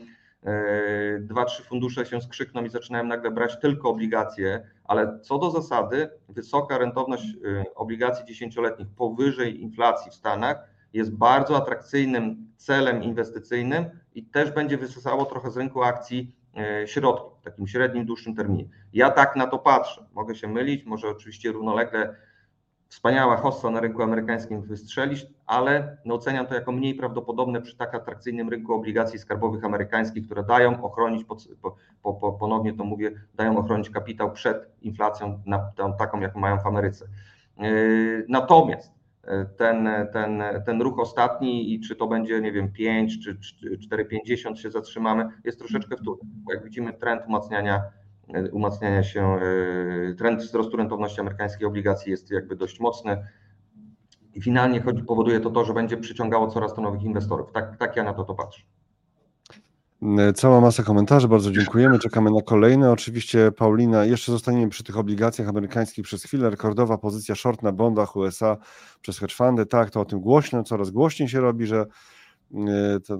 dwa, trzy fundusze się skrzykną i zaczynają nagle brać tylko obligacje, ale co do zasady wysoka rentowność e, obligacji dziesięcioletnich powyżej inflacji w Stanach jest bardzo atrakcyjnym celem inwestycyjnym i też będzie wysysało trochę z rynku akcji E, środków w takim średnim, dłuższym terminie. Ja tak na to patrzę. Mogę się mylić, może oczywiście równolegle wspaniała hossa na rynku amerykańskim wystrzelić, ale no oceniam to jako mniej prawdopodobne przy tak atrakcyjnym rynku obligacji skarbowych amerykańskich, które dają ochronić, po, po, ponownie to mówię, dają ochronić kapitał przed inflacją na, taką, jaką mają w Ameryce. E, natomiast ten, ten, ten ruch ostatni i czy to będzie, nie wiem, 5 czy 4,50 się zatrzymamy, jest troszeczkę wtórny. Bo jak widzimy, trend umacniania, umacniania się, e, trend wzrostu rentowności amerykańskiej obligacji jest jakby dość mocny. I finalnie chodzi, powoduje to to, że będzie przyciągało coraz to nowych inwestorów. Tak, tak ja na to to patrzę. E, cała masa komentarzy, bardzo dziękujemy. Czekamy na kolejne. Oczywiście, Paulina, jeszcze zostaniemy przy tych obligacjach amerykańskich przez chwilę. Rekordowa pozycja short na bondach USA przez hedge fundy. Tak, to o tym głośno, coraz głośniej się robi, że to,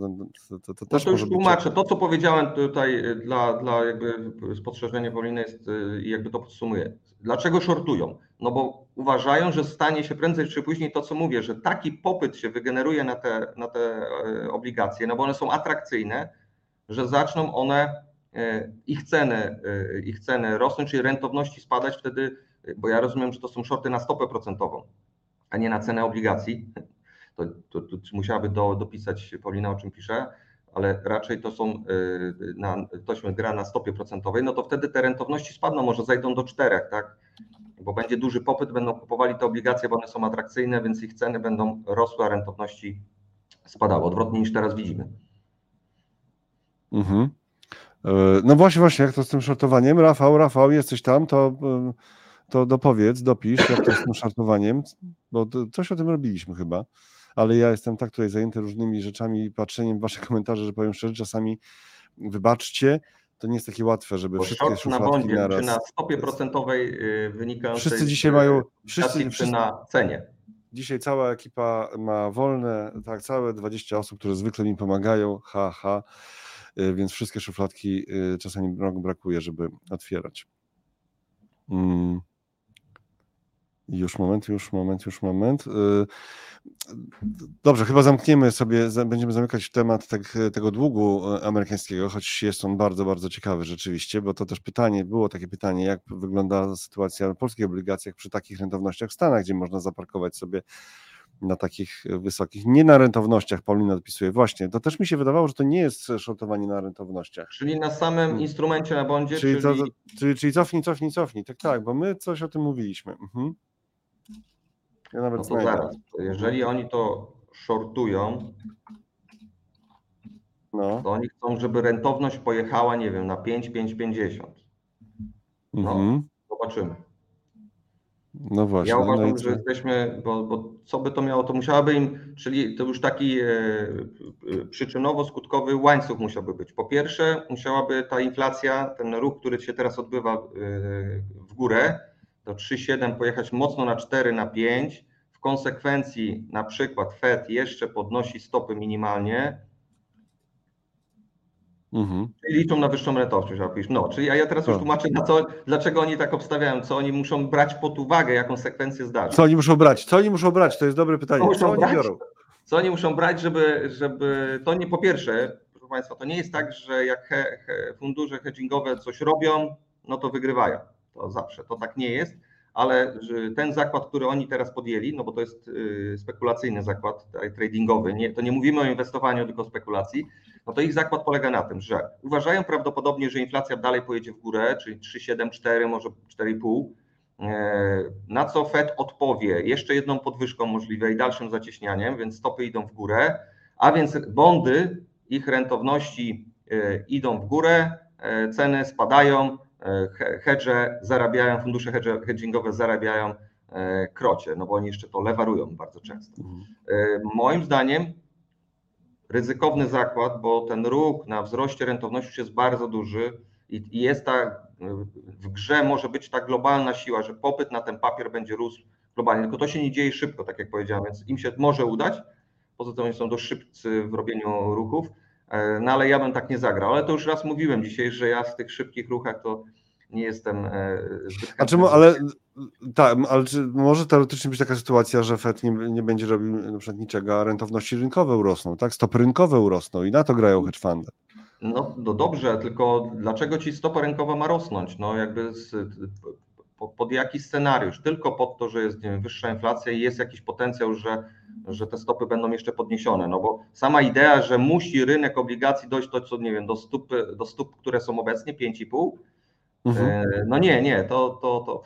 to, to, to też no to już tłumaczę. To, co powiedziałem tutaj e, dla, dla jakby spostrzeżenia Pauliny jest i jakby to podsumuję. Dlaczego shortują? No bo uważają, że stanie się prędzej czy później to, co mówię, że taki popyt się wygeneruje na te, na te obligacje, no bo one są atrakcyjne, że zaczną one, e, ich ceny, e, ich ceny rosnąć, czyli rentowności spadać wtedy, bo ja rozumiem, że to są shorty na stopę procentową, a nie na cenę obligacji. To, to, to musiałaby do, dopisać Paulina, o czym pisze, ale raczej to są, e, na, to się gra na stopie procentowej, no to wtedy te rentowności spadną, może zajdą do czterech, tak? Bo będzie duży popyt, będą kupowali te obligacje, bo one są atrakcyjne, więc ich ceny będą rosły, a rentowności spadały, odwrotnie niż teraz widzimy. Mhm. E, no właśnie, właśnie, jak to z tym szartowaniem? Rafał, Rafał, jesteś tam, to, e, to dopowiedz, dopisz, jak to z tym szartowaniem, bo coś o tym robiliśmy chyba, ale ja jestem tak tutaj zajęty różnymi rzeczami i patrzeniem w wasze komentarze, że powiem szczerze, czasami wybaczcie, to nie jest takie łatwe, żeby bo wszystkie szufladki na bondzie, naraz... czy na stopie procentowej y, wynikającej wszyscy dzisiaj mają, wszyscy, wszyscy, na cenie. Dzisiaj cała ekipa ma wolne, tak, całe 20 osób, które zwykle mi pomagają, ha, ha. Y, więc wszystkie szufladki y, czasami brakuje, żeby otwierać. Mm. Już moment, już moment, już moment. Dobrze, chyba zamkniemy sobie, będziemy zamykać temat tak, tego długu amerykańskiego, choć jest on bardzo, bardzo ciekawy rzeczywiście, bo to też pytanie, było takie pytanie, jak wygląda sytuacja w polskich obligacjach przy takich rentownościach w Stanach, gdzie można zaparkować sobie na takich wysokich, nie na rentownościach, Paulina odpisuje. Właśnie, to też mi się wydawało, że to nie jest shortowanie na rentownościach. Czyli na samym hmm. instrumencie na bondzie, czyli... Czyli, to, czyli, czyli cofnij, cofnij, cofnij. Tak, tak, bo my coś o tym mówiliśmy. Mhm. Ja nawet no to znajdę. zaraz, jeżeli oni to shortują, no. to oni chcą, żeby rentowność pojechała, nie wiem, na 5, 5,50. No, mhm. zobaczymy. No właśnie. Ja no uważam, i że jesteśmy, bo, bo co by to miało, to musiałaby im, czyli to już taki e, e, przyczynowo-skutkowy łańcuch musiałby być. Po pierwsze, musiałaby ta inflacja, ten ruch, który się teraz odbywa e, w górę, do 3,7 pojechać mocno na 4, na 5. W konsekwencji na przykład Fed jeszcze podnosi stopy minimalnie, Mhm. Czyli liczą na wyższą rentowność. No, czyli a ja teraz już Tak. tłumaczę, na co, dlaczego oni tak obstawiają, co oni muszą brać pod uwagę, jaką sekwencję zdarzy. Co oni muszą brać? Co oni muszą brać? To jest dobre pytanie. muszą Co oni brać? biorą? Co oni muszą brać, żeby, żeby to nie po pierwsze, proszę Państwa, to nie jest tak, że jak he, he, fundusze hedgingowe coś robią, no to wygrywają. To zawsze, to tak nie jest, ale ten zakład, który oni teraz podjęli, no bo to jest y, spekulacyjny zakład tradingowy, nie, to nie mówimy o inwestowaniu, tylko o spekulacji, no to ich zakład polega na tym, że uważają prawdopodobnie, że inflacja dalej pojedzie w górę, czyli 3,7, 4, może 4,5, e, na co Fed odpowie jeszcze jedną podwyżką możliwe i dalszym zacieśnianiem, więc stopy idą w górę, a więc bondy, ich rentowności e, idą w górę, e, ceny spadają, he- hedge zarabiają, fundusze hedge- hedgingowe zarabiają e, krocie, no bo oni jeszcze to lewarują bardzo często. Mhm. E, Moim zdaniem ryzykowny zakład, bo ten ruch na wzroście rentowności jest bardzo duży i jest ta, w grze może być ta globalna siła, że popyt na ten papier będzie rósł globalnie, tylko to się nie dzieje szybko, tak jak powiedziałem, więc im się może udać, poza tym oni są dość szybcy w robieniu ruchów, e, no ale ja bym tak nie zagrał, ale to już raz mówiłem dzisiaj, że ja w tych szybkich ruchach to nie jestem e, zbyt A mo- ale tak, ale czy może teoretycznie być taka sytuacja, że Fed nie, nie będzie robił na przykład niczego, a rentowności rynkowe urosną, tak? Stopy rynkowe urosną i na to grają hedge fundy. No, no dobrze, tylko dlaczego ci stopa rynkowa ma rosnąć? No jakby z, po, pod jaki scenariusz? Tylko pod to, że jest wiem, wyższa inflacja i jest jakiś potencjał, że, że te stopy będą jeszcze podniesione. No bo sama idea, że musi rynek obligacji dojść do, co nie wiem, do stóp, do stóp które są obecnie 5,5, Mhm. e, no nie, nie, to, to, to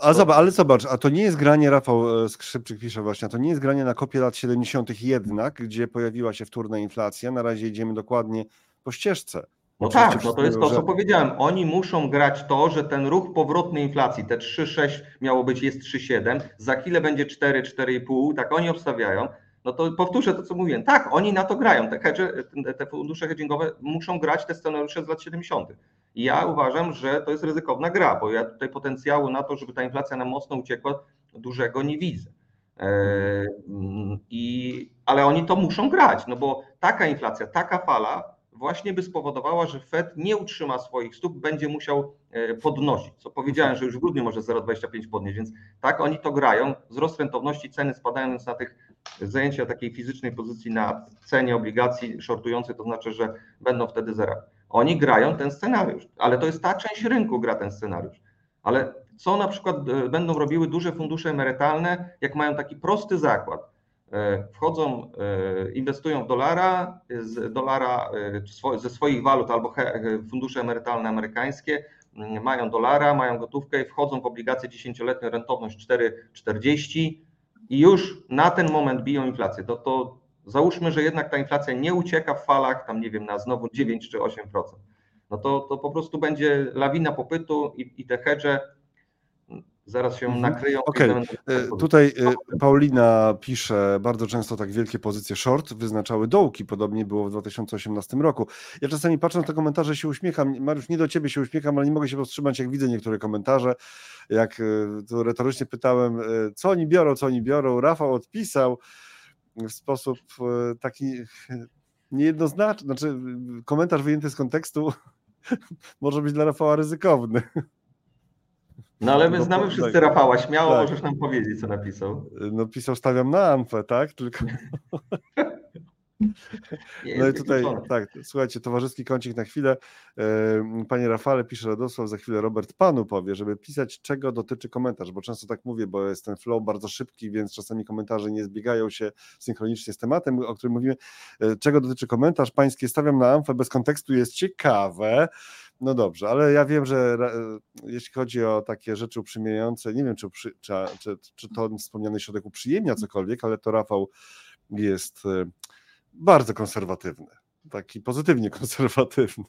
A zobacz, ale zobacz, a to nie jest granie, Rafał e, Skrzypczyk pisze właśnie, a to nie jest granie na kopie lat 70. jednak, gdzie pojawiła się wtórna inflacja. Na razie idziemy dokładnie po ścieżce. No tak, no to jest to, co powiedziałem. Oni muszą grać to, że ten ruch powrotny inflacji, te 3,6 miało być, jest 3,7, za chwilę będzie 4, 4,5, tak oni obstawiają. No to powtórzę to, co mówiłem. Tak, oni na to grają. Te, hedge, te- te fundusze hedgingowe muszą grać te scenariusze z lat 70. I ja uważam, że to jest ryzykowna gra, bo ja tutaj potencjału na to, żeby ta inflacja nam mocno uciekła, dużego nie widzę. E, mm, I, ale oni to muszą grać, no bo taka inflacja, taka fala właśnie by spowodowała, że Fed nie utrzyma swoich stóp, będzie musiał e, podnosić. Co powiedziałem, że już w grudniu może 0,25 podnieść, więc tak oni to grają. Wzrost rentowności, ceny spadają, więc na tych zajęcia takiej fizycznej pozycji na cenie obligacji shortującej, to znaczy, że będą wtedy zera. Oni grają ten scenariusz, ale to jest ta część rynku gra ten scenariusz. Ale co na przykład e, będą robiły duże fundusze emerytalne, jak mają taki prosty zakład? E, Wchodzą, e, inwestują w dolara, z dolara e, ze swoich walut albo fundusze emerytalne amerykańskie mm, mają dolara, mają gotówkę i wchodzą w obligacje 10-letnią rentowność 4,40 i już na ten moment biją inflację. To, to załóżmy, że jednak ta inflacja nie ucieka w falach, tam nie wiem, na znowu 9 czy 8%. No to, to po prostu będzie lawina popytu i, i te hedge zaraz się Mhm. nakryją. Okej, będą- E, Tutaj e, Paulina pisze, bardzo często tak wielkie pozycje short wyznaczały dołki, podobnie było w 2018 roku. Ja czasami patrzę na te komentarze się uśmiecham, Mariusz, nie do ciebie się uśmiecham, ale nie mogę się powstrzymać, jak widzę niektóre komentarze, jak e, tu retorycznie pytałem, co oni biorą, co oni biorą, Rafał odpisał w sposób taki niejednoznaczny, znaczy komentarz wyjęty z kontekstu może być dla Rafała ryzykowny. No ale my No, znamy tak. wszyscy Rafała, śmiało Tak. możesz nam powiedzieć, co napisał. No pisał, stawiam na Amfę, tak? Tylko No i tutaj, tak, słuchajcie, towarzyski kącik na chwilę. Panie Rafale, pisze Radosław, za chwilę Robert Panu powie, żeby pisać, czego dotyczy komentarz, bo często tak mówię, bo jest ten flow bardzo szybki, więc czasami komentarze nie zbiegają się synchronicznie z tematem, o którym mówimy. E, Czego dotyczy komentarz? Pańskie stawiam na amfę bez kontekstu jest ciekawe. No dobrze, ale ja wiem, że e, jeśli chodzi o takie rzeczy uprzyjemniające, nie wiem, czy, czy, czy, czy to wspomniany środek uprzyjemnia cokolwiek, ale to Rafał jest e, bardzo konserwatywny. Taki pozytywnie konserwatywny.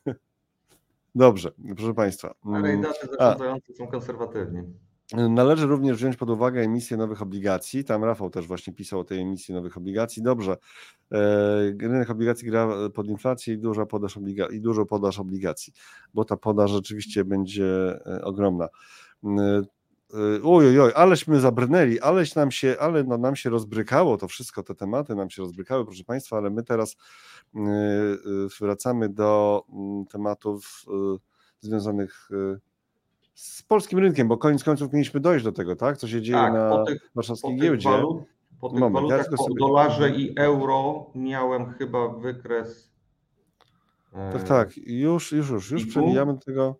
Dobrze, proszę Państwa. Ale i Mm, daty zarządzający są konserwatywni. Należy również wziąć pod uwagę emisję nowych obligacji. Tam Rafał też właśnie pisał o tej emisji nowych obligacji. Dobrze, rynek obligacji gra pod inflację i dużo podaż, obliga- i dużo podaż obligacji, bo ta podaż rzeczywiście będzie ogromna. Oj, oj, aleśmy zabrnęli, aleś nam się, ale no, nam się rozbrykało to wszystko, te tematy nam się rozbrykały, proszę Państwa, ale my teraz wracamy do mm, tematów związanych z polskim rynkiem, bo koniec końców mieliśmy dojść do tego, tak? Co się dzieje tak, na po tych, warszawskiej po giełdzie. Walut, po tych Moment, walutach, ja po dolarze i euro miałem chyba wykres. Tak, tak, już, już, już, już przewijamy do tego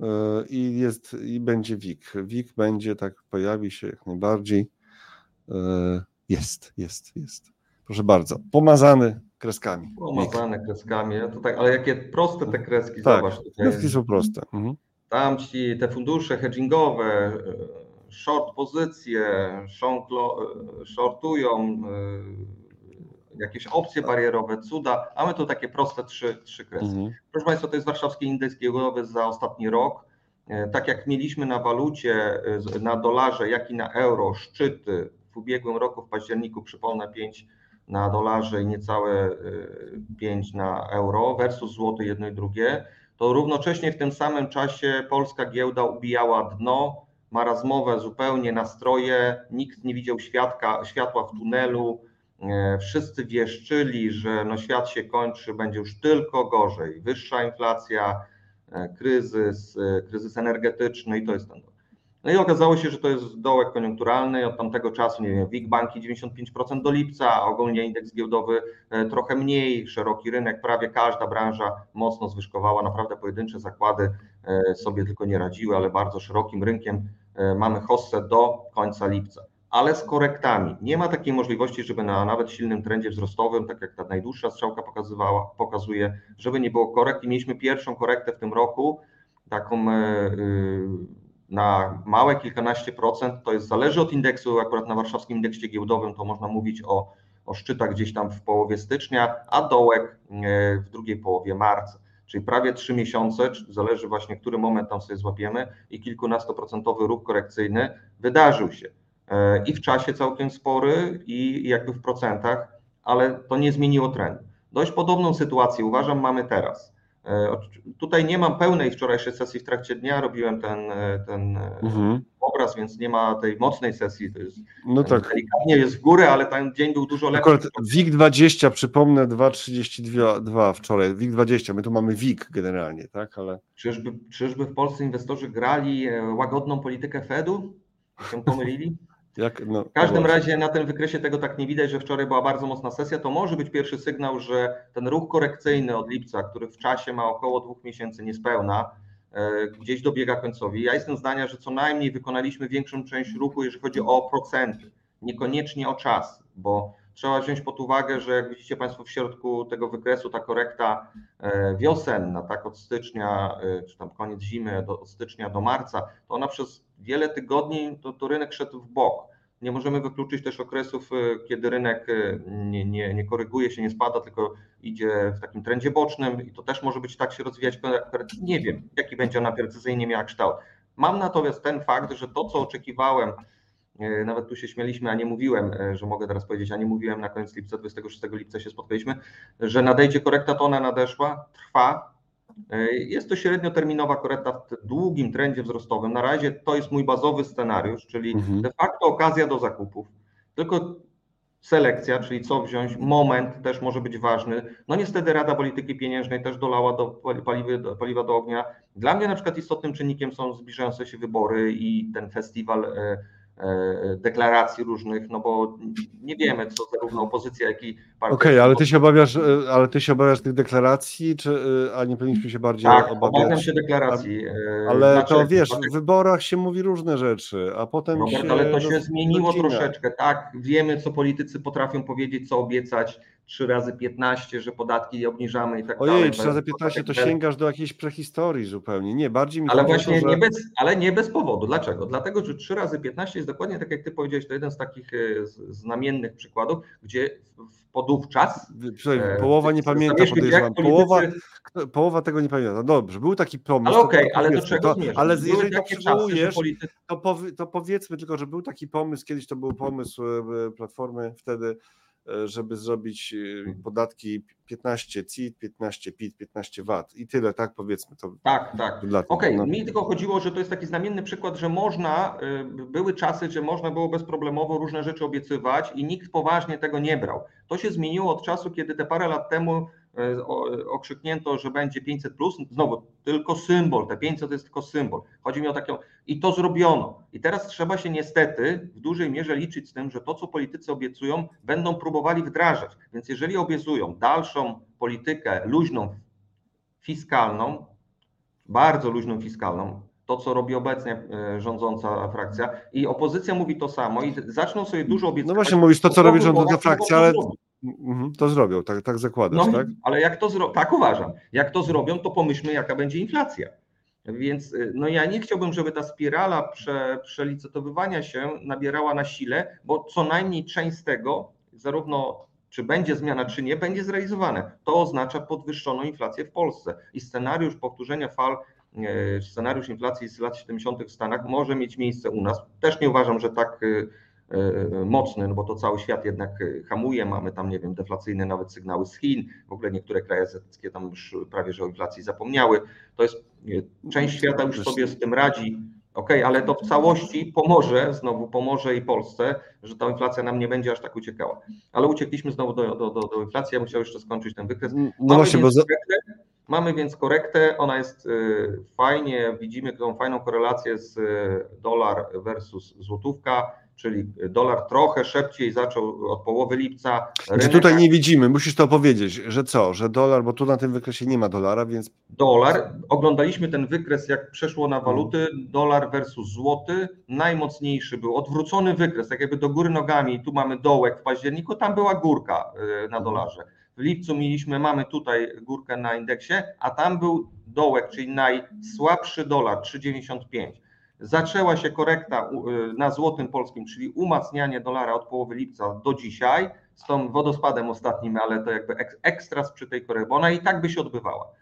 e, i jest, i będzie WIG. WIG będzie, tak, pojawi się jak najbardziej. E, jest, jest, jest. Proszę bardzo, pomazany kreskami. Pomazane WIG. kreskami, ja tutaj, ale jakie proste te kreski, tak, zobacz. Tutaj. kreski są proste. Mhm. Tam ci te fundusze hedgingowe, e, short pozycje, shortują, e, jakieś opcje barierowe, cuda, a my tu takie proste trzy, trzy kreski. Mhm. Proszę Państwa, to jest warszawski indeks giełdowy za ostatni rok. E, tak jak mieliśmy na walucie, na dolarze, jak i na euro szczyty w ubiegłym roku w październiku, przypomnę 5 na dolarze i niecałe 5 na euro versus złoty jedno i drugie to równocześnie w tym samym czasie polska giełda ubijała dno, marazmowe zupełnie nastroje, nikt nie widział świadka, światła w tunelu, e, wszyscy wieszczyli, że no świat się kończy, będzie już tylko gorzej, wyższa inflacja, e, kryzys, e, kryzys energetyczny i to jest ten no i okazało się, że to jest dołek koniunkturalny. Od tamtego czasu, nie wiem, WIG banki 95% do lipca, ogólnie indeks giełdowy e, trochę mniej, szeroki rynek, prawie każda branża mocno zwyżkowała. Naprawdę pojedyncze zakłady e, sobie tylko nie radziły, ale bardzo szerokim rynkiem e, mamy hossę do końca lipca. Ale z korektami. Nie ma takiej możliwości, żeby na nawet silnym trendzie wzrostowym, tak jak ta najdłuższa strzałka pokazywała, pokazuje, żeby nie było korekt. I mieliśmy pierwszą korektę w tym roku, taką na małe kilkanaście procent, to jest zależy od indeksu, akurat na warszawskim indeksie giełdowym to można mówić o, o szczytach gdzieś tam w połowie stycznia, a dołek e, w drugiej połowie marca. Czyli prawie trzy miesiące, zależy właśnie, który moment tam sobie złapiemy, i kilkunastoprocentowy ruch korekcyjny wydarzył się. E, I w czasie całkiem spory, i jakby w procentach, ale to nie zmieniło trendu. Dość podobną sytuację uważam mamy teraz. E, tutaj nie mam pełnej wczorajszej sesji w trakcie dnia, robiłem ten, e, ten e, mhm. obraz, więc nie ma tej mocnej sesji. To jest, no tak. Delikatnie jest w górę, ale ten dzień był dużo lepszy. Akurat WIG20, przypomnę, 2,32 wczoraj. WIG20, my tu mamy WIG generalnie, tak? Ale... Czyżby, czyżby w Polsce inwestorzy grali łagodną politykę Fedu? Się pomylili? Jak, no, w każdym razie na tym wykresie tego tak nie widać, że wczoraj była bardzo mocna sesja. To może być pierwszy sygnał, że ten ruch korekcyjny od lipca, który w czasie ma około dwóch miesięcy niespełna, e, gdzieś dobiega końcowi. Ja jestem zdania, że co najmniej wykonaliśmy większą część ruchu, jeżeli chodzi o procenty, niekoniecznie o czas, bo trzeba wziąć pod uwagę, że jak widzicie Państwo w środku tego wykresu, ta korekta e, wiosenna, tak od stycznia, e, czy tam koniec zimy, do, od stycznia do marca, to ona przez wiele tygodni to, to rynek szedł w bok. Nie możemy wykluczyć też okresów, e, kiedy rynek nie, nie, nie koryguje się, nie spada, tylko idzie w takim trendzie bocznym i to też może być tak się rozwijać. Nie wiem, jaki będzie ona precyzyjnie miała kształt. Mam natomiast ten fakt, że to, co oczekiwałem nawet tu się śmieliśmy, a nie mówiłem, e, że mogę teraz powiedzieć, a nie mówiłem na koniec lipca, 26 lipca się spotkaliśmy, że nadejdzie korekta, to ona nadeszła, trwa. E, jest to średnioterminowa korekta w długim trendzie wzrostowym. Na razie to jest mój bazowy scenariusz, czyli mhm. de facto okazja do zakupów. Tylko selekcja, czyli co wziąć, moment też może być ważny. No niestety Rada Polityki Pieniężnej też dolała do paliwy, do paliwa do ognia. Dla mnie na przykład istotnym czynnikiem są zbliżające się wybory i ten festiwal E, deklaracji różnych, no bo nie wiemy, co zarówno opozycja, jak i partia. Okej, okay, ale ty się obawiasz, e, ale ty się obawiasz tych deklaracji, czy, e, a nie powinniśmy się bardziej tak, obawiać? obawiam się deklaracji. Ale znaczy, to wiesz, w wyborach się mówi różne rzeczy, a potem Robert, się... ale to się zmieniło troszeczkę, tak, wiemy, co politycy potrafią powiedzieć, co obiecać, 3 razy 15, że podatki obniżamy i tak Ojej, dalej. 3 razy 15 to sięgasz do jakiejś prehistorii zupełnie. Nie, bardziej mi Ale właśnie to, że... nie bez, ale nie bez powodu. Dlaczego? Dlatego, że 3 razy 15 jest dokładnie tak, jak ty powiedziałeś, to jeden z takich e, znamiennych przykładów, gdzie w- podówczas e, połowa nie pamięta, podejrzewam. wiek Połowa, politycy- połowa tego nie pamięta. No Dobrze, był taki pomysł. Ale okej, tak ale do czego to? Ale Były jeżeli to przywołujesz, politycy to, powi, to powiedzmy tylko, że był taki pomysł, kiedyś to był pomysł e, Platformy wtedy, e, żeby zrobić e, podatki 15 CIT, 15 PIT, 15 VAT i tyle, tak powiedzmy to. Tak, tak. Okej, no. mi tylko chodziło, że to jest taki znamienny przykład, że można, y, były czasy, że można było bezproblemowo różne rzeczy obiecywać i nikt poważnie tego nie brał. To się zmieniło od czasu, kiedy te parę lat temu okrzyknięto, że będzie 500 plus. Znowu, tylko symbol, te 500 to jest tylko symbol. Chodzi mi o taką, i to zrobiono. I teraz trzeba się niestety w dużej mierze liczyć z tym, że to, co politycy obiecują, będą próbowali wdrażać. Więc jeżeli obiecują dalszą politykę luźną, fiskalną, bardzo luźną fiskalną, to co robi obecnie e, rządząca frakcja i opozycja mówi to samo i zaczną sobie dużo obiecywać. No właśnie mówisz to, co robi rządząca frakcja, ale to. Mhm, to zrobią, tak, tak zakładasz, No, tak? ale jak to zrobią, tak uważam, jak to zrobią, to pomyślmy, jaka będzie inflacja. Więc y, no ja nie chciałbym, żeby ta spirala prze, przelicytowywania się nabierała na sile, bo co najmniej część z tego, zarówno czy będzie zmiana, czy nie, będzie zrealizowane. To oznacza podwyższoną inflację w Polsce i scenariusz powtórzenia fal, e, scenariusz inflacji z lat 70. w Stanach może mieć miejsce u nas. Też nie uważam, że tak y, mocny, no bo to cały świat jednak e, hamuje, mamy tam, nie wiem, deflacyjne nawet sygnały z Chin, w ogóle niektóre kraje azjatyckie tam już prawie, że o inflacji zapomniały. To jest, e, część świata już sobie z tym radzi, okej, ale to w całości pomoże, znowu pomoże i Polsce, że ta inflacja nam nie będzie aż tak uciekała. Ale uciekliśmy znowu do, do, do, do inflacji, ja bym chciał jeszcze skończyć ten wykres. No Mamy właśnie, bo więc, za... korektę, mamy więc korektę, ona jest fajnie, widzimy tą fajną korelację z dolar versus złotówka, czyli dolar trochę szybciej zaczął od połowy lipca. Gdzie Rynek tutaj nie widzimy, musisz to powiedzieć, że co, że dolar, bo tu na tym wykresie nie ma dolara, więc dolar. Oglądaliśmy ten wykres, jak przeszło na waluty, dolar versus złoty. Najmocniejszy był odwrócony wykres, tak jakby do góry nogami. Tu mamy dołek w październiku, tam była górka y, na dolarze. W lipcu mieliśmy, mamy tutaj górkę na indeksie, a tam był dołek, czyli najsłabszy dolar 3,95. Zaczęła się korekta y, na złotym polskim, czyli umacnianie dolara od połowy lipca do dzisiaj, z tą wodospadem ostatnim, ale to jakby ek- ekstras przy tej korekcie, ona i tak by się odbywała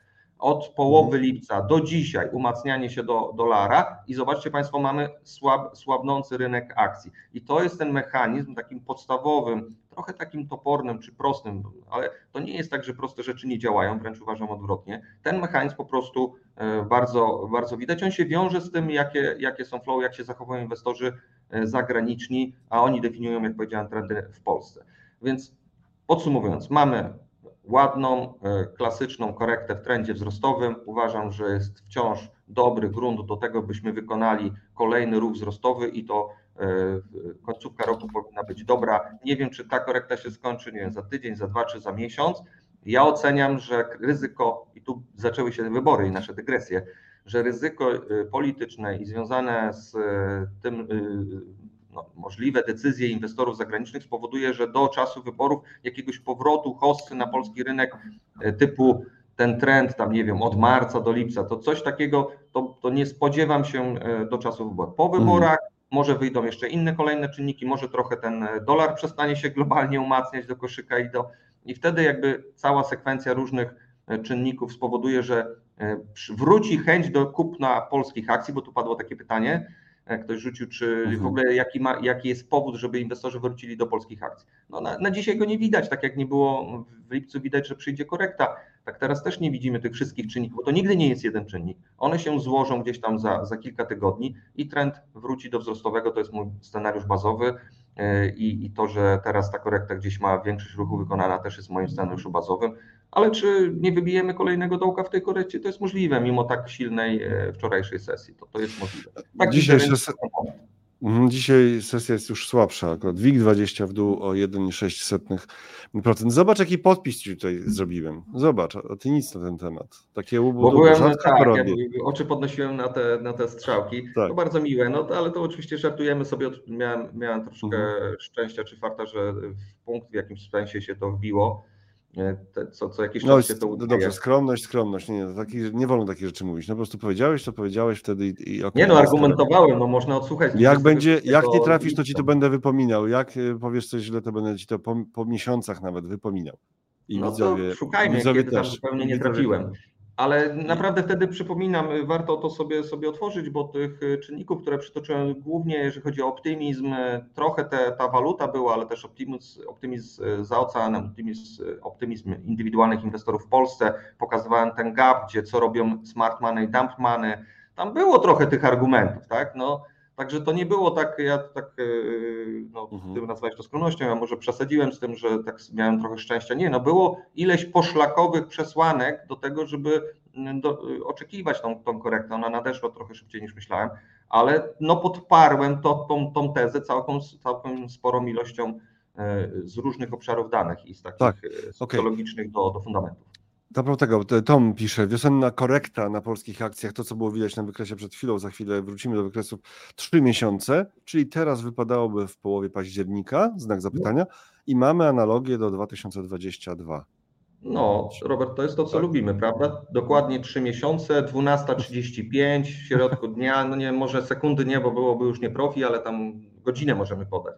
od połowy lipca do dzisiaj umacnianie się do dolara i zobaczcie Państwo, mamy słab, słabnący rynek akcji. I to jest ten mechanizm takim podstawowym, trochę takim topornym czy prostym, ale to nie jest tak, że proste rzeczy nie działają, wręcz uważam odwrotnie. Ten mechanizm po prostu e, bardzo, bardzo widać. On się wiąże z tym, jakie, jakie są flow, jak się zachowują inwestorzy e, zagraniczni, a oni definiują, jak powiedziałem, trendy w Polsce. Więc podsumowując, mamy ładną, e, klasyczną korektę w trendzie wzrostowym. Uważam, że jest wciąż dobry grunt do tego, byśmy wykonali kolejny ruch wzrostowy i to e, końcówka roku powinna być dobra. Nie wiem, czy ta korekta się skończy, nie wiem, za tydzień, za dwa, czy za miesiąc. Ja oceniam, że ryzyko, i tu zaczęły się wybory i nasze dygresje, że ryzyko e, polityczne i związane z tym no, możliwe decyzje inwestorów zagranicznych spowoduje, że do czasu wyborów jakiegoś powrotu hossy na polski rynek e, typu ten trend tam, nie wiem, od marca do lipca, to coś takiego, to, to nie spodziewam się e, do czasu wyborów. Po wyborach może wyjdą jeszcze inne kolejne czynniki, może trochę ten e, dolar przestanie się globalnie umacniać do koszyka i do i wtedy jakby cała sekwencja różnych czynników spowoduje, że wróci chęć do kupna polskich akcji, bo tu padło takie pytanie, ktoś rzucił, czy Mhm. w ogóle jaki, ma, jaki jest powód, żeby inwestorzy wrócili do polskich akcji. No na, na dzisiaj go nie widać, tak jak nie było w lipcu widać, że przyjdzie korekta. Tak teraz też nie widzimy tych wszystkich czynników, bo to nigdy nie jest jeden czynnik. One się złożą gdzieś tam za, za kilka tygodni i trend wróci do wzrostowego, to jest mój scenariusz bazowy i, i to, że teraz ta korekta gdzieś ma większość ruchu wykonana też jest moim scenariuszu bazowym, ale czy nie wybijemy kolejnego dołka w tej korekcie? To jest możliwe, mimo tak silnej e, wczorajszej sesji, to, to jest możliwe. Tak Dzisiaj sesja jest już słabsza, akurat WIG20 w dół o 1,6%. Zobacz, jaki podpis ci tutaj zrobiłem. Zobacz, a ty nic na ten temat. Takie łubu byłem, rzadko tak, robię. oczy podnosiłem na te, na te strzałki. Tak. To bardzo miłe, no ale to oczywiście żartujemy sobie. Miałem, miałem troszkę Mhm. szczęścia czy farta, że w punkt w jakimś sensie się to wbiło. Co, co jakiś no, czas się to udaje. Dobrze, skromność, skromność. Nie, nie, taki, nie wolno takich rzeczy mówić. No po prostu powiedziałeś, to powiedziałeś wtedy i, i okay, Nie no, argumentowałem, no można odsłuchać. Jak będzie, jak nie trafisz, to ci to będę wypominał. Jak powiesz coś źle, to będę ci to po, po miesiącach nawet wypominał. I no widzowie, szukajmy, widzowie kiedy też. tam zupełnie nie trafiłem. Ale naprawdę wtedy przypominam, warto to sobie, sobie otworzyć, bo tych y, czynników, które przytoczyłem głównie, jeżeli chodzi o optymizm, y, trochę te, ta waluta była, ale też optymizm, optymizm y, za oceanem, optymizm, optymizm indywidualnych inwestorów w Polsce. Pokazywałem ten gap, gdzie co robią smart money, dump money. Tam było trochę tych argumentów, tak? No, Także to nie było tak, ja tak, e, no, mhm. ty nazwałeś to skromnością, ja może przesadziłem z tym, że tak miałem trochę szczęścia. Nie, no było ileś poszlakowych przesłanek do tego, żeby do, oczekiwać tą, tą korektę. Ona nadeszła trochę szybciej niż myślałem, ale no podparłem to, tą, tą tezę całką, całką sporą ilością e, z różnych obszarów danych i z takich tak. E, socjologicznych okay. do, do fundamentów. Propos tego, Tom pisze, wiosenna korekta na polskich akcjach, to co było widać na wykresie przed chwilą, za chwilę wrócimy do wykresów, trzy miesiące, czyli teraz wypadałoby w połowie października, znak zapytania, i mamy analogię do 2022. No, Robert, to jest to, co tak. lubimy, prawda? Dokładnie trzy miesiące, 12.35 w środku dnia, no nie, może sekundy nie, bo byłoby już nie profi, ale tam godzinę możemy podać.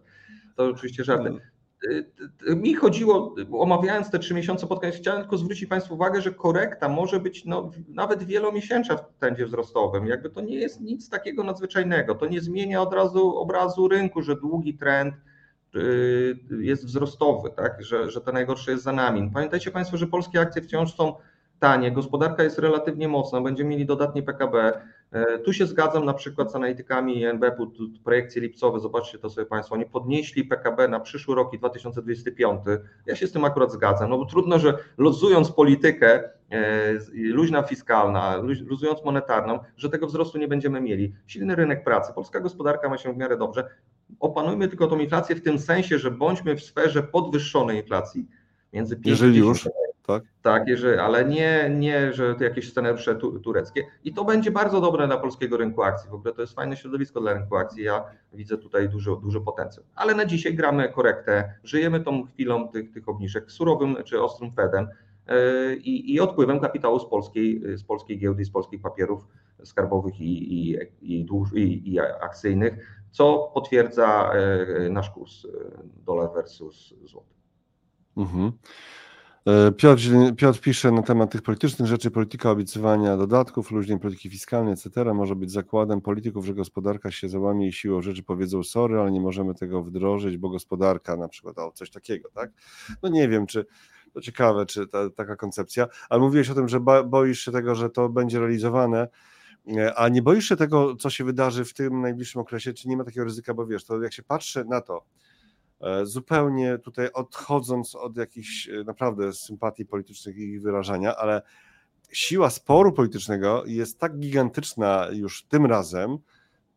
To oczywiście żarty. Y, y, mi chodziło, omawiając te trzy miesiące podcast, chciałem tylko zwrócić Państwu uwagę, że korekta może być no, nawet wielomiesięczna w trendzie wzrostowym. Jakby to nie jest nic takiego nadzwyczajnego. To nie zmienia od razu obrazu rynku, że długi trend y, jest wzrostowy, tak? że, że to najgorsze jest za nami. Pamiętajcie Państwo, że polskie akcje wciąż są tanie, gospodarka jest relatywnie mocna, będziemy mieli dodatnie PKB. E, tu się zgadzam na przykład z analitykami NBP-u, projekcje lipcowe, zobaczcie to sobie Państwo, oni podnieśli PKB na przyszły rok i 2025. Ja się z tym akurat zgadzam, no bo trudno, że luzując politykę, e, luźna fiskalna, luzując monetarną, że tego wzrostu nie będziemy mieli. Silny rynek pracy, polska gospodarka ma się w miarę dobrze. Opanujmy tylko tą inflację w tym sensie, że bądźmy w sferze podwyższonej inflacji między 5 Jeżeli już tak? Tak, jeżeli, ale nie, nie, że to jakieś scenariusze tureckie. I to będzie bardzo dobre dla polskiego rynku akcji. W ogóle to jest fajne środowisko dla rynku akcji. Ja widzę tutaj duży, duży potencjał. Ale na dzisiaj gramy korektę, żyjemy tą chwilą tych, tych obniżek surowym czy ostrym Fedem yy, i, odpływem kapitału z polskiej, z polskiej giełdy, z polskich papierów skarbowych i, i, i, i, i akcyjnych, co potwierdza yy, nasz kurs yy, dolar versus złoty. Mhm. E, Piotr, Piotr pisze na temat tych politycznych rzeczy, polityka obiecywania dodatków, luźnej polityki fiskalnej, etc. może być zakładem polityków, że gospodarka się załamie i siłą rzeczy powiedzą sorry, ale nie możemy tego wdrożyć, bo gospodarka na przykład, o coś takiego, tak? No nie wiem, czy to ciekawe, czy ta, taka koncepcja, ale mówiłeś o tym, że boisz się tego, że to będzie realizowane, e, a nie boisz się tego, co się wydarzy w tym najbliższym okresie, czy nie ma takiego ryzyka, bo wiesz, to jak się patrzy na to, zupełnie tutaj odchodząc od jakichś e, naprawdę sympatii politycznych i ich wyrażania, ale siła sporu politycznego jest tak gigantyczna już tym razem,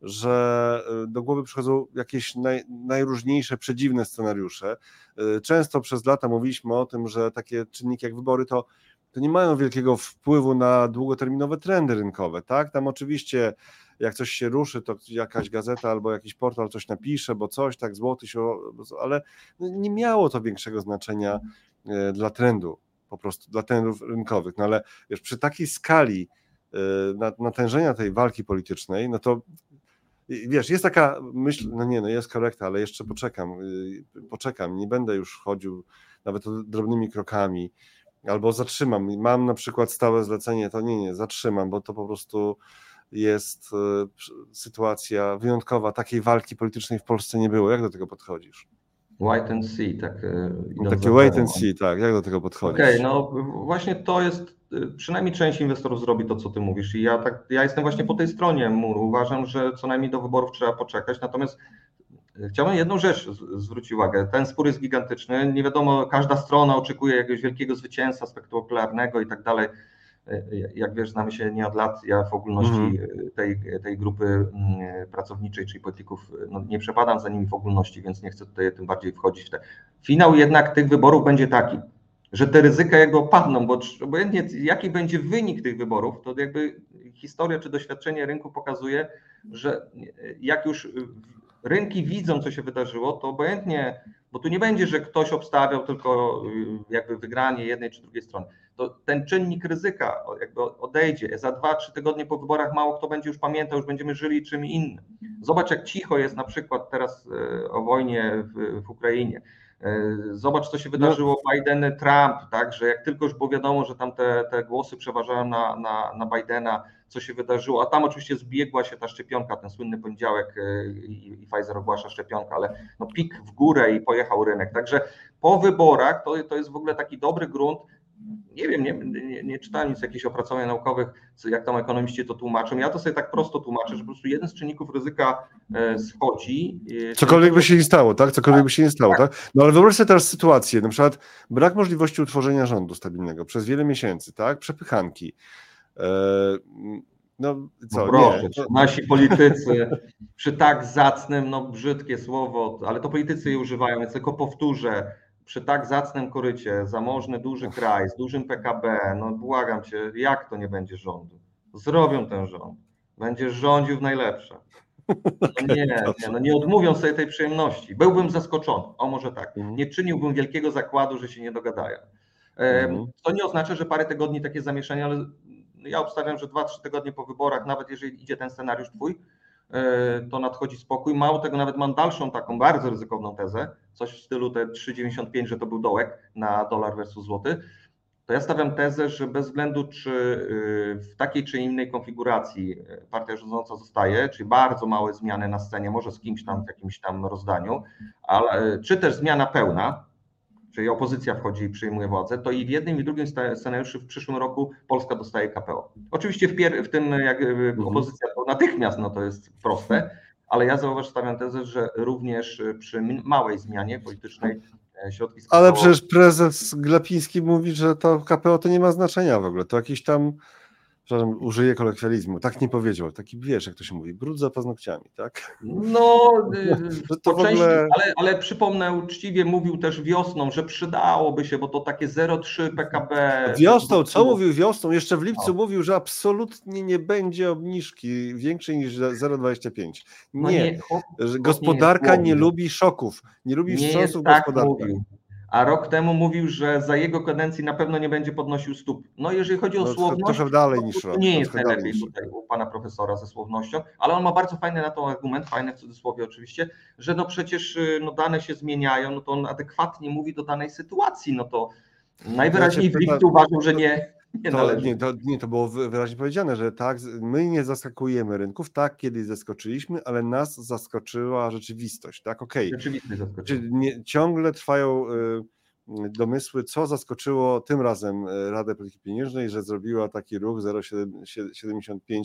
że e, do głowy przychodzą jakieś naj, najróżniejsze, przedziwne scenariusze. Często przez lata mówiliśmy o tym, że takie czynniki jak wybory to, to nie mają wielkiego wpływu na długoterminowe trendy rynkowe. Tak? Tam oczywiście jak coś się ruszy, to jakaś gazeta albo jakiś portal coś napisze, bo coś, tak złoty się, ale nie miało to większego znaczenia e, dla trendu, po prostu dla trendów rynkowych. No ale wiesz, przy takiej skali e, natężenia tej walki politycznej, no to wiesz, jest taka myśl, no nie, no jest korekta, ale jeszcze poczekam, e, poczekam, nie będę już chodził nawet drobnymi krokami, albo zatrzymam. Mam na przykład stałe zlecenie, to nie, nie, zatrzymam, bo to po prostu jest e, sytuacja wyjątkowa. Takiej walki politycznej w Polsce nie było. Jak do tego podchodzisz? Wait and see, tak. No, takie wait and see, tak. Jak do tego podchodzisz? Okej, okay, no właśnie to jest, e, przynajmniej część inwestorów zrobi to, co ty mówisz i ja, tak, ja jestem właśnie po tej stronie muru. Uważam, że co najmniej do wyborów trzeba poczekać, natomiast Chciałbym jedną rzecz zwrócić uwagę. Ten spór jest gigantyczny. Nie wiadomo, każda strona oczekuje jakiegoś wielkiego zwycięstwa spektakularnego i tak dalej. E, jak wiesz, znamy się nie od lat. Ja w ogólności mm. tej, tej grupy mm, pracowniczej, czyli polityków, no nie przepadam za nimi w ogólności, więc nie chcę tutaj tym bardziej wchodzić w te. Finał jednak tych wyborów będzie taki, że te ryzyka jakby opadną, bo obojętnie jaki będzie wynik tych wyborów, to jakby historia czy doświadczenie rynku pokazuje, że jak już rynki widzą, co się wydarzyło, to obojętnie bo tu nie będzie, że ktoś obstawiał tylko y, jakby wygranie jednej czy drugiej strony. To ten czynnik ryzyka jakby odejdzie. Za dwa, trzy tygodnie po wyborach mało kto będzie już pamiętał, już będziemy żyli czym innym. Zobacz, jak cicho jest na przykład teraz y, o wojnie w, w Ukrainie. E, zobacz, co się wydarzyło no. Biden-Trump, tak, że jak tylko już było wiadomo, że tam te, te głosy przeważają na, na, na Bidena, co się wydarzyło, a tam oczywiście zbiegła się ta szczepionka, ten słynny poniedziałek e, i, i Pfizer ogłasza szczepionkę, ale no pik w górę i pojechał rynek. Także po wyborach to, to jest w ogóle taki dobry grunt, nie wiem, nie, nie, nie, czytałem nic jakichś opracowań naukowych, jak tam ekonomiści to tłumaczą. Ja to sobie tak prosto tłumaczę, że po prostu jeden z czynników ryzyka e, schodzi. Cokolwiek by się nie stało, tak? Cokolwiek by się nie stało, tak? tak? No ale wyobraź sobie teraz sytuację, na przykład brak możliwości utworzenia rządu stabilnego przez wiele miesięcy, tak? Przepychanki. E, no co, no proszę, nie. nasi politycy przy tak zacnym, no brzydkie słowo, ale to politycy je używają, więc tylko powtórzę, przy tak zacnym korycie, zamożny, duży kraj z dużym PKB, no błagam cię, jak to nie będzie rządu? Zrobią ten rząd. Będzie rządził w najlepsze. No nie, nie, no nie odmówią sobie tej przyjemności. Byłbym zaskoczony, o może tak. Mhm. Nie czyniłbym wielkiego zakładu, że się nie dogadają. Mhm. To nie oznacza, że parę tygodni takie zamieszanie, ale ja obstawiam, że 2-3 tygodnie po wyborach, nawet jeżeli idzie ten scenariusz twój, E, to nadchodzi spokój. Mało tego, nawet mam dalszą taką bardzo ryzykowną tezę, coś w stylu te 3,95, że to był dołek na dolar versus złoty. To ja stawiam tezę, że bez względu czy y, w takiej czy innej konfiguracji e, partia rządząca zostaje, czyli bardzo małe zmiany na scenie, może z kimś tam w jakimś tam rozdaniu, ale, e, czy też zmiana pełna, czyli opozycja wchodzi i przyjmuje władzę, to i w jednym i drugim scenariuszu w przyszłym roku Polska dostaje KPO. Oczywiście w, pier- w tym jak mhm. opozycja to natychmiast, no to jest proste, ale ja zauważ, stawiam tezę, że również przy małej zmianie politycznej e, środki Ale przecież prezes Glapiński mówi, że to KPO to nie ma znaczenia w ogóle, to jakiś tam przepraszam, użyję kolokwializmu, tak nie powiedział, taki wiesz, jak to się mówi, brud za paznokciami, tak? No, y, to ogóle... ale, ale przypomnę, uczciwie mówił też wiosną, że przydałoby się, bo to takie 0,3 PKB. Wiosną, co mówił wiosną? Jeszcze w lipcu no. mówił, że absolutnie nie będzie obniżki większej niż 0,25. Nie, no nie gospodarka nie, nie, lubi szoków, nie lubi wstrząsów tak gospodarki. Mówił a rok temu mówił, że za jego kadencji na pewno nie będzie podnosił stóp. No jeżeli chodzi o no, słowność, trochę dalej niż rok. Nie jest najlepiej tutaj u pana profesora ze słownością, ale on ma bardzo fajny na to argument, fajny w cudzysłowie oczywiście, że no przecież y, no dane się zmieniają, no to on adekwatnie mówi do danej sytuacji, no to najwyraźniej w lipcu uważał, że nie, nie, to, nie, to, nie, to było wyraźnie powiedziane, że tak, my nie zaskakujemy rynków, tak, kiedyś zaskoczyliśmy, ale nas zaskoczyła rzeczywistość, tak, okej. Okay. Rzeczywistość Ciągle trwają y, domysły, co zaskoczyło tym razem y, Radę Polityki Pieniężnej, że zrobiła taki ruch 0,75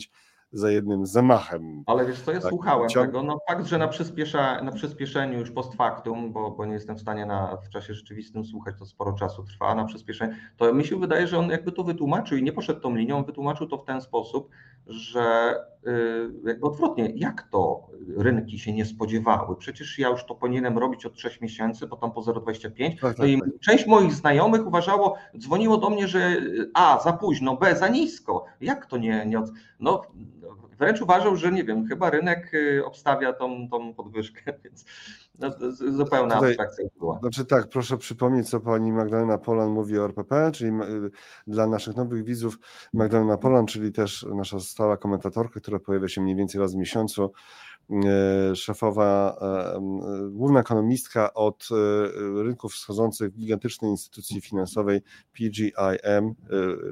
za jednym zamachem. Ale wiesz co, ja tak, słuchałem ciąg... tego. No fakt, że na, przyspiesza, na przyspieszeniu już post factum, bo, bo nie jestem w stanie na, w czasie rzeczywistym słuchać, to sporo czasu trwa na przyspieszeniu, to mi się wydaje, że on jakby to wytłumaczył i nie poszedł tą linią, wytłumaczył to w ten sposób, że yy, jakby odwrotnie, jak to rynki się nie spodziewały? Przecież ja już to powinienem robić od 3 miesięcy, potem po 0,25. Tak, tak, no i tak. część moich znajomych uważało, dzwoniło do mnie, że A za późno, B za nisko. Jak to nie, nie od... no wręcz uważał, że nie wiem, chyba rynek y, obstawia tą, tą podwyżkę, więc no, zupełna Tutaj, abstrakcja była. Znaczy tak, proszę przypomnieć, co pani Magdalena Polan mówi o RPP, czyli y, dla naszych nowych widzów Magdalena Polan, czyli też nasza stała komentatorka, która pojawia się mniej więcej raz w miesiącu, szefowa, główna ekonomistka od rynków wschodzących gigantycznej instytucji finansowej PGIM,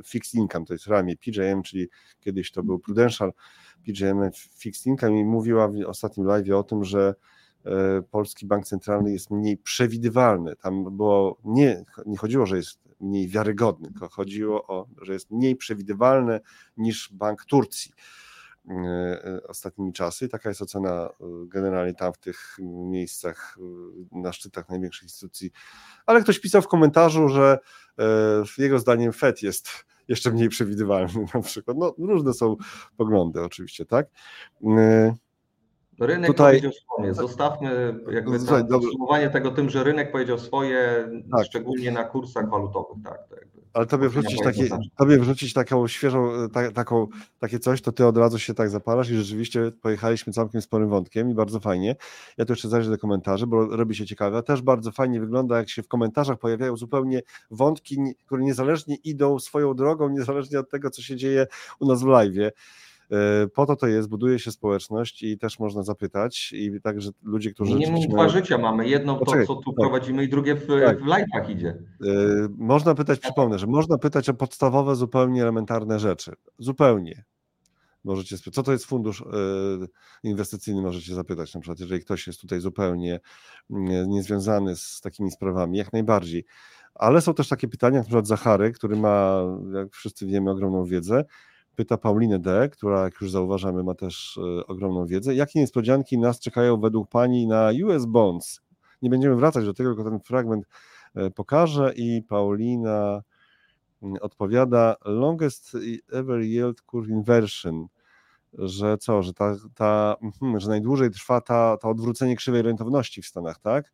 Fixed Income, to jest ramię PGIM, czyli kiedyś to był Prudential, PGM Fixed Income i mówiła w ostatnim live o tym, że e, polski bank centralny jest mniej przewidywalny. Tam było nie, nie chodziło, że jest mniej wiarygodny, tylko chodziło o, że jest mniej przewidywalny niż bank Turcji e, e, ostatnimi czasy. Taka jest ocena generalnie tam w tych miejscach, na szczytach największych instytucji. Ale ktoś pisał w komentarzu, że jego zdaniem Fed jest jeszcze mniej przewidywalny na przykład. No, różne są poglądy oczywiście, tak? Rynek Tutaj... powiedział swoje. Zostawmy jakby Słuchaj, podsumowanie tego tym, że rynek powiedział swoje, tak. szczególnie na kursach walutowych. Tak, tak. Ale tobie wrzucić, takie, tobie wrzucić taką świeżą, ta, taką, takie coś, to ty od razu się tak zapalasz i rzeczywiście pojechaliśmy całkiem sporym wątkiem i bardzo fajnie. Ja tu jeszcze zajrzę do komentarzy, bo robi się ciekawe. Też bardzo fajnie wygląda, jak się w komentarzach pojawiają zupełnie wątki, które niezależnie idą swoją drogą, niezależnie od tego, co się dzieje u nas w live. E, po to to jest, buduje się społeczność i też można zapytać i także ludzie, którzy... Nie, nie dwa życia mamy, jedno to, co tu tak. prowadzimy i drugie w, tak. w live'ach idzie. E, można pytać, przypomnę, że można pytać o podstawowe, zupełnie elementarne rzeczy. Zupełnie. Możecie spytać, co to jest fundusz e, inwestycyjny, możecie zapytać, na przykład, jeżeli ktoś jest tutaj zupełnie niezwiązany z takimi sprawami, jak najbardziej. Ale są też takie pytania, na przykład Zachary, który ma, jak wszyscy wiemy, ogromną wiedzę, pyta Paulinę D., która, jak już zauważamy, ma też e, ogromną wiedzę. Jakie niespodzianki nas czekają według Pani na US Bonds? Nie będziemy wracać do tego, tylko ten fragment e, pokażę i Paulina mm, odpowiada longest ever yield curve inversion, że co, że ta, ta mhm, że najdłużej trwa ta, to odwrócenie krzywej rentowności w Stanach, tak?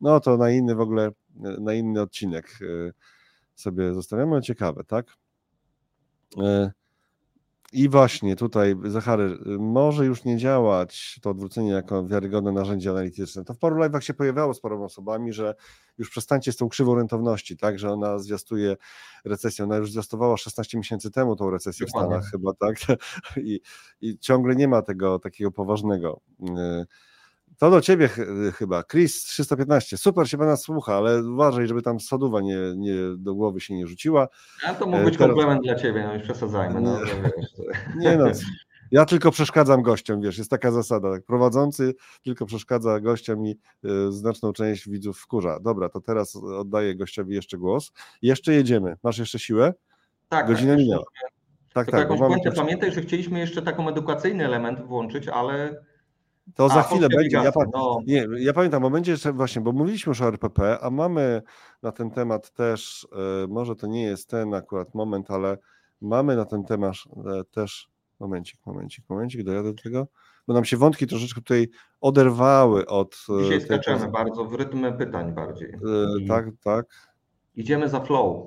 No to na inny w ogóle, e, na inny odcinek sobie zostawiamy, ciekawe, tak? I właśnie tutaj, Zachary, może już nie działać to odwrócenie jako wiarygodne narzędzie analityczne. To w paru live'ach się pojawiało z paroma osobami, że już przestańcie z tą krzywą rentowności, tak, że ona zwiastuje recesję. Ona już zwiastowała 16 miesięcy temu tą recesję w Stanach chyba, tak, I, i ciągle nie ma tego takiego poważnego y, to do ciebie chyba. Chris 315. Super się pana słucha, ale uważaj, żeby tam soduwa nie, nie do głowy się nie rzuciła. A to mógł być Teraz... komplement dla ciebie, no już przesadzajmy. No, nie no. Ja tylko przeszkadzam gościom, wiesz, jest taka zasada. Tak? Prowadzący tylko przeszkadza gościom i y, znaczną część widzów wkurza. Dobra, to teraz oddaję gościowi jeszcze głos. Jeszcze jedziemy. Masz jeszcze siłę? Tak. Godzina tak, minęła. Tak, tak. Jakąś pamiętaj, że chcieliśmy jeszcze taką edukacyjny element włączyć, ale to za chwilę będzie. Ja, no. nie, ja pamiętam, bo będzie jeszcze właśnie, bo mówiliśmy już o RPP, a mamy na ten temat też, e, może to nie jest ten akurat moment, ale mamy na ten temat e, też, momencik, momencik, momencik, dojadę do tego, bo nam się wątki troszeczkę tutaj oderwały od... E, Dzisiaj skaczemy tej... bardzo w rytm pytań bardziej. tak, tak. Idziemy za flow.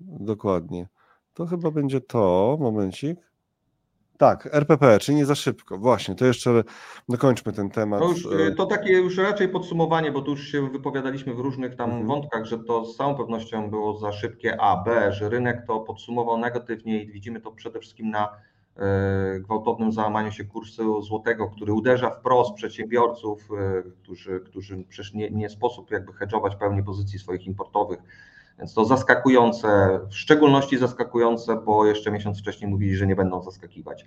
Dokładnie. To chyba będzie to, momencik. Tak, RPP, czy nie za szybko. Właśnie, to jeszcze dokończmy ten temat. To, już, e, to takie już raczej podsumowanie, bo tu już się wypowiadaliśmy w różnych tam mhm. wątkach, że to z całą pewnością było za szybkie A, B, że rynek to podsumował negatywnie i widzimy to przede wszystkim na e, gwałtownym załamaniu się kursu złotego, który uderza wprost przedsiębiorców, e, którzy, którzy przecież nie, nie sposób jakby hedżować pełni pozycji swoich importowych więc to zaskakujące, w szczególności zaskakujące, bo jeszcze miesiąc wcześniej mówili, że nie będą zaskakiwać.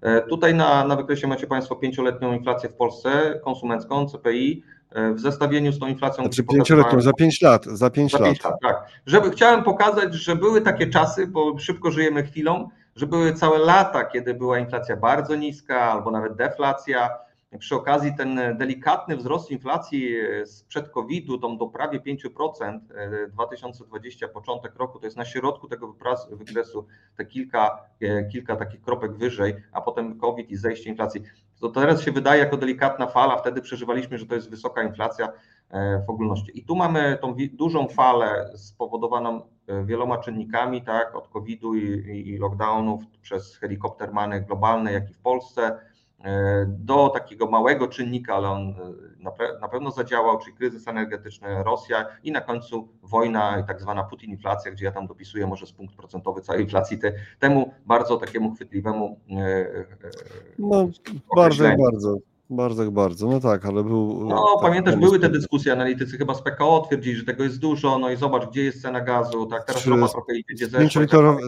E, tutaj na, na wykresie macie Państwo pięcioletnią inflację w Polsce, konsumencką, CPI, e, w zestawieniu z tą inflacją. Znaczy pięcioletnią, za pięć lat, za pięć za lat. lat. Tak, żeby chciałem pokazać, że były takie czasy, bo szybko żyjemy chwilą, że były całe lata, kiedy była inflacja bardzo niska albo nawet deflacja, przy okazji ten delikatny wzrost inflacji sprzed COVID-u, tam do prawie 5%, 2020 e, początek roku, to jest na środku tego wykresu te kilka, e, kilka takich kropek wyżej, a potem COVID i zejście inflacji. To teraz się wydaje jako delikatna fala, wtedy przeżywaliśmy, że to jest wysoka inflacja e, w ogólności. I tu mamy tą dużą falę spowodowaną wieloma czynnikami, tak, od COVID-u i, i lockdownów przez helikoptermany globalne, jak i w Polsce E, do takiego małego czynnika, ale on e, na pewno zadziałał, czyli kryzys energetyczny, Rosja i na końcu wojna i tak zwana putinflacja, gdzie ja tam dopisuję może z punkt procentowy całej inflacji, te, temu bardzo takiemu chwytliwemu e, No bardzo, bardzo. Bardzo, bardzo, no tak, ale był. No, tak, pamiętasz, były te dyskusje, analitycy chyba z PKO twierdzili, że tego jest dużo, no i zobacz, gdzie jest cena gazu, tak, teraz ropa trochę idzie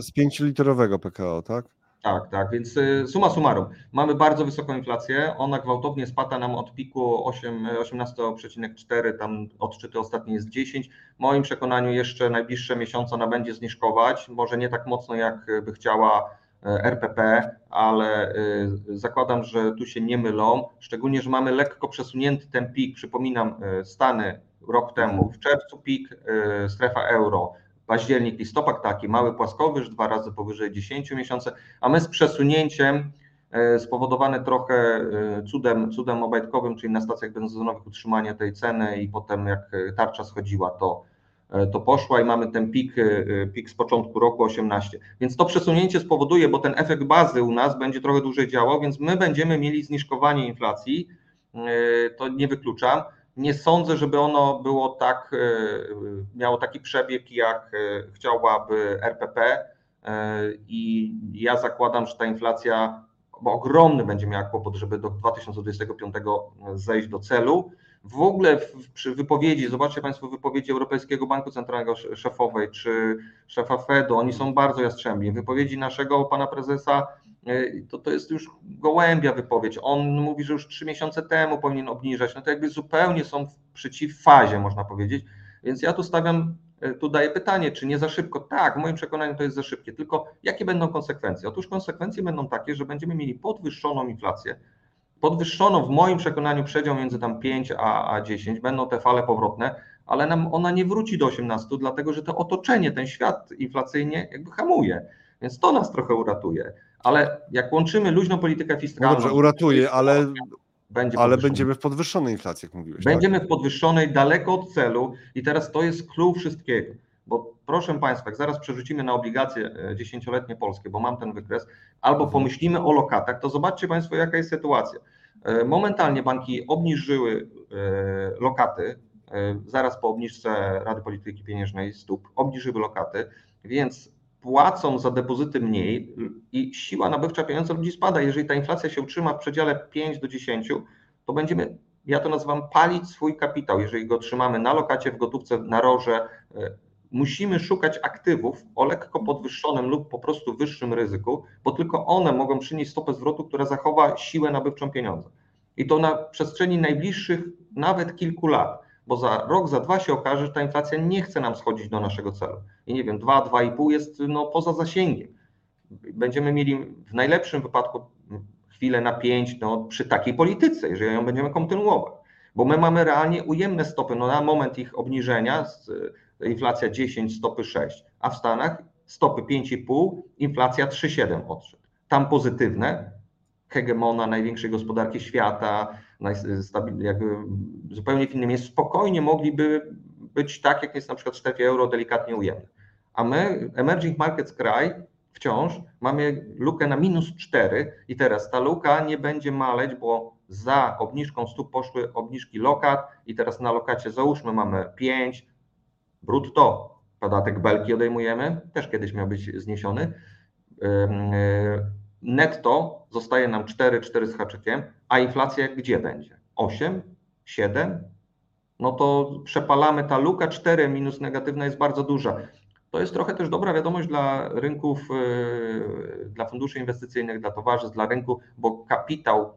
Z 5-litrowego PKO, tak? Tak, tak, więc y, suma summarum, mamy bardzo wysoką inflację, ona gwałtownie spada nam od piku 18,4, tam odczyty ostatnie jest 10. W moim przekonaniu jeszcze najbliższe miesiące ona będzie zniżkować, może nie tak mocno jak by chciała y, RPP, ale y, zakładam, że tu się nie mylą, szczególnie, że mamy lekko przesunięty ten pik, przypominam Stany rok temu, w czerwcu pik strefa euro, październik, listopad taki mały płaskowyż, dwa razy powyżej 10 miesięcy, a my z przesunięciem spowodowane trochę cudem, cudem obajtkowym, czyli na stacjach benzynowych utrzymanie tej ceny i potem jak tarcza schodziła, to E, to poszła i mamy ten pik, e, pik z początku roku 18. Więc to przesunięcie spowoduje, bo ten efekt bazy u nas będzie trochę dłużej działał, więc my będziemy mieli zniżkowanie inflacji, e, to nie wykluczam. Nie sądzę, żeby ono było tak, miało taki przebieg, jak chciałaby RPP i ja zakładam, że ta inflacja, bo ogromny będzie miała kłopot, żeby do 2025 zejść do celu, w ogóle przy wypowiedzi, zobaczcie Państwo wypowiedzi Europejskiego Banku Centralnego szefowej czy szefa Fedu, oni są bardzo jastrzębi. Wypowiedzi naszego pana prezesa e, to, to jest już gołębia wypowiedź. On mówi, że już trzy miesiące temu powinien obniżać. No to jakby zupełnie są w przeciwfazie, można powiedzieć. Więc ja tu stawiam, e, tu daję pytanie, czy nie za szybko? Tak, w moim przekonaniu to jest za szybkie. Tylko jakie będą konsekwencje? Otóż konsekwencje będą takie, że będziemy mieli podwyższoną inflację, podwyższono w moim przekonaniu przedział między tam 5 a, a 10, będą te fale powrotne, ale nam ona nie wróci do 18, dlatego że to otoczenie, ten świat inflacyjnie jakby hamuje, więc to nas trochę uratuje. Ale jak łączymy luźną politykę fiskalną... No dobrze, uratuje, ale, będzie ale będziemy w podwyższonej inflacji, jak mówiłeś. Tak? Będziemy tak? w podwyższonej, daleko od celu i teraz to jest clue wszystkiego. Bo proszę Państwa, jak zaraz przerzucimy na obligacje e, dziesięcioletnie polskie, bo mam ten wykres, albo mhm. pomyślimy o lokatach, to zobaczcie Państwo, jaka jest sytuacja. E, momentalnie banki obniżyły e, lokaty, zaraz po obniżce Rady Polityki Pieniężnej stóp, obniżyły lokaty, więc płacą za depozyty mniej i siła nabywcza pieniądza ludzi spada. Jeżeli ta inflacja się utrzyma w przedziale 5 do 10, to będziemy, ja to nazywam, palić swój kapitał, jeżeli go trzymamy na lokacie, w gotówce, na roże, musimy szukać aktywów o lekko podwyższonym lub po prostu wyższym ryzyku, bo tylko one mogą przynieść stopę zwrotu, która zachowa siłę nabywczą pieniądza. I to na przestrzeni najbliższych nawet kilku lat, bo za rok, za dwa się okaże, że ta inflacja nie chce nam schodzić do naszego celu. I nie wiem, 2, 2,5 jest no, poza zasięgiem. Będziemy mieli w najlepszym wypadku chwilę na 5 no, przy takiej polityce, jeżeli ją będziemy kontynuować. Bo my mamy realnie ujemne stopy. No, na moment ich obniżenia z inflacja 10, stopy 6, a w Stanach stopy 5,5, inflacja 3,7 odszedł. Tam pozytywne, hegemona największej gospodarki świata, jakby zupełnie w innym miejscu, spokojnie mogliby być tak, jak jest na przykład w strefie euro, delikatnie ujemne. A my, emerging markets kraj, wciąż mamy lukę na minus 4 i teraz ta luka nie będzie maleć, bo za obniżką stóp poszły obniżki lokat i teraz na lokacie załóżmy mamy 5, brutto podatek belki odejmujemy, też kiedyś miał być zniesiony. Netto zostaje nam 4, 4 z haczykiem, a inflacja gdzie będzie? 8, 7? No to przepalamy ta luka 4 minus negatywna jest bardzo duża. To jest trochę też dobra wiadomość dla rynków, y, dla funduszy inwestycyjnych, dla towarzystw, dla rynku, bo kapitał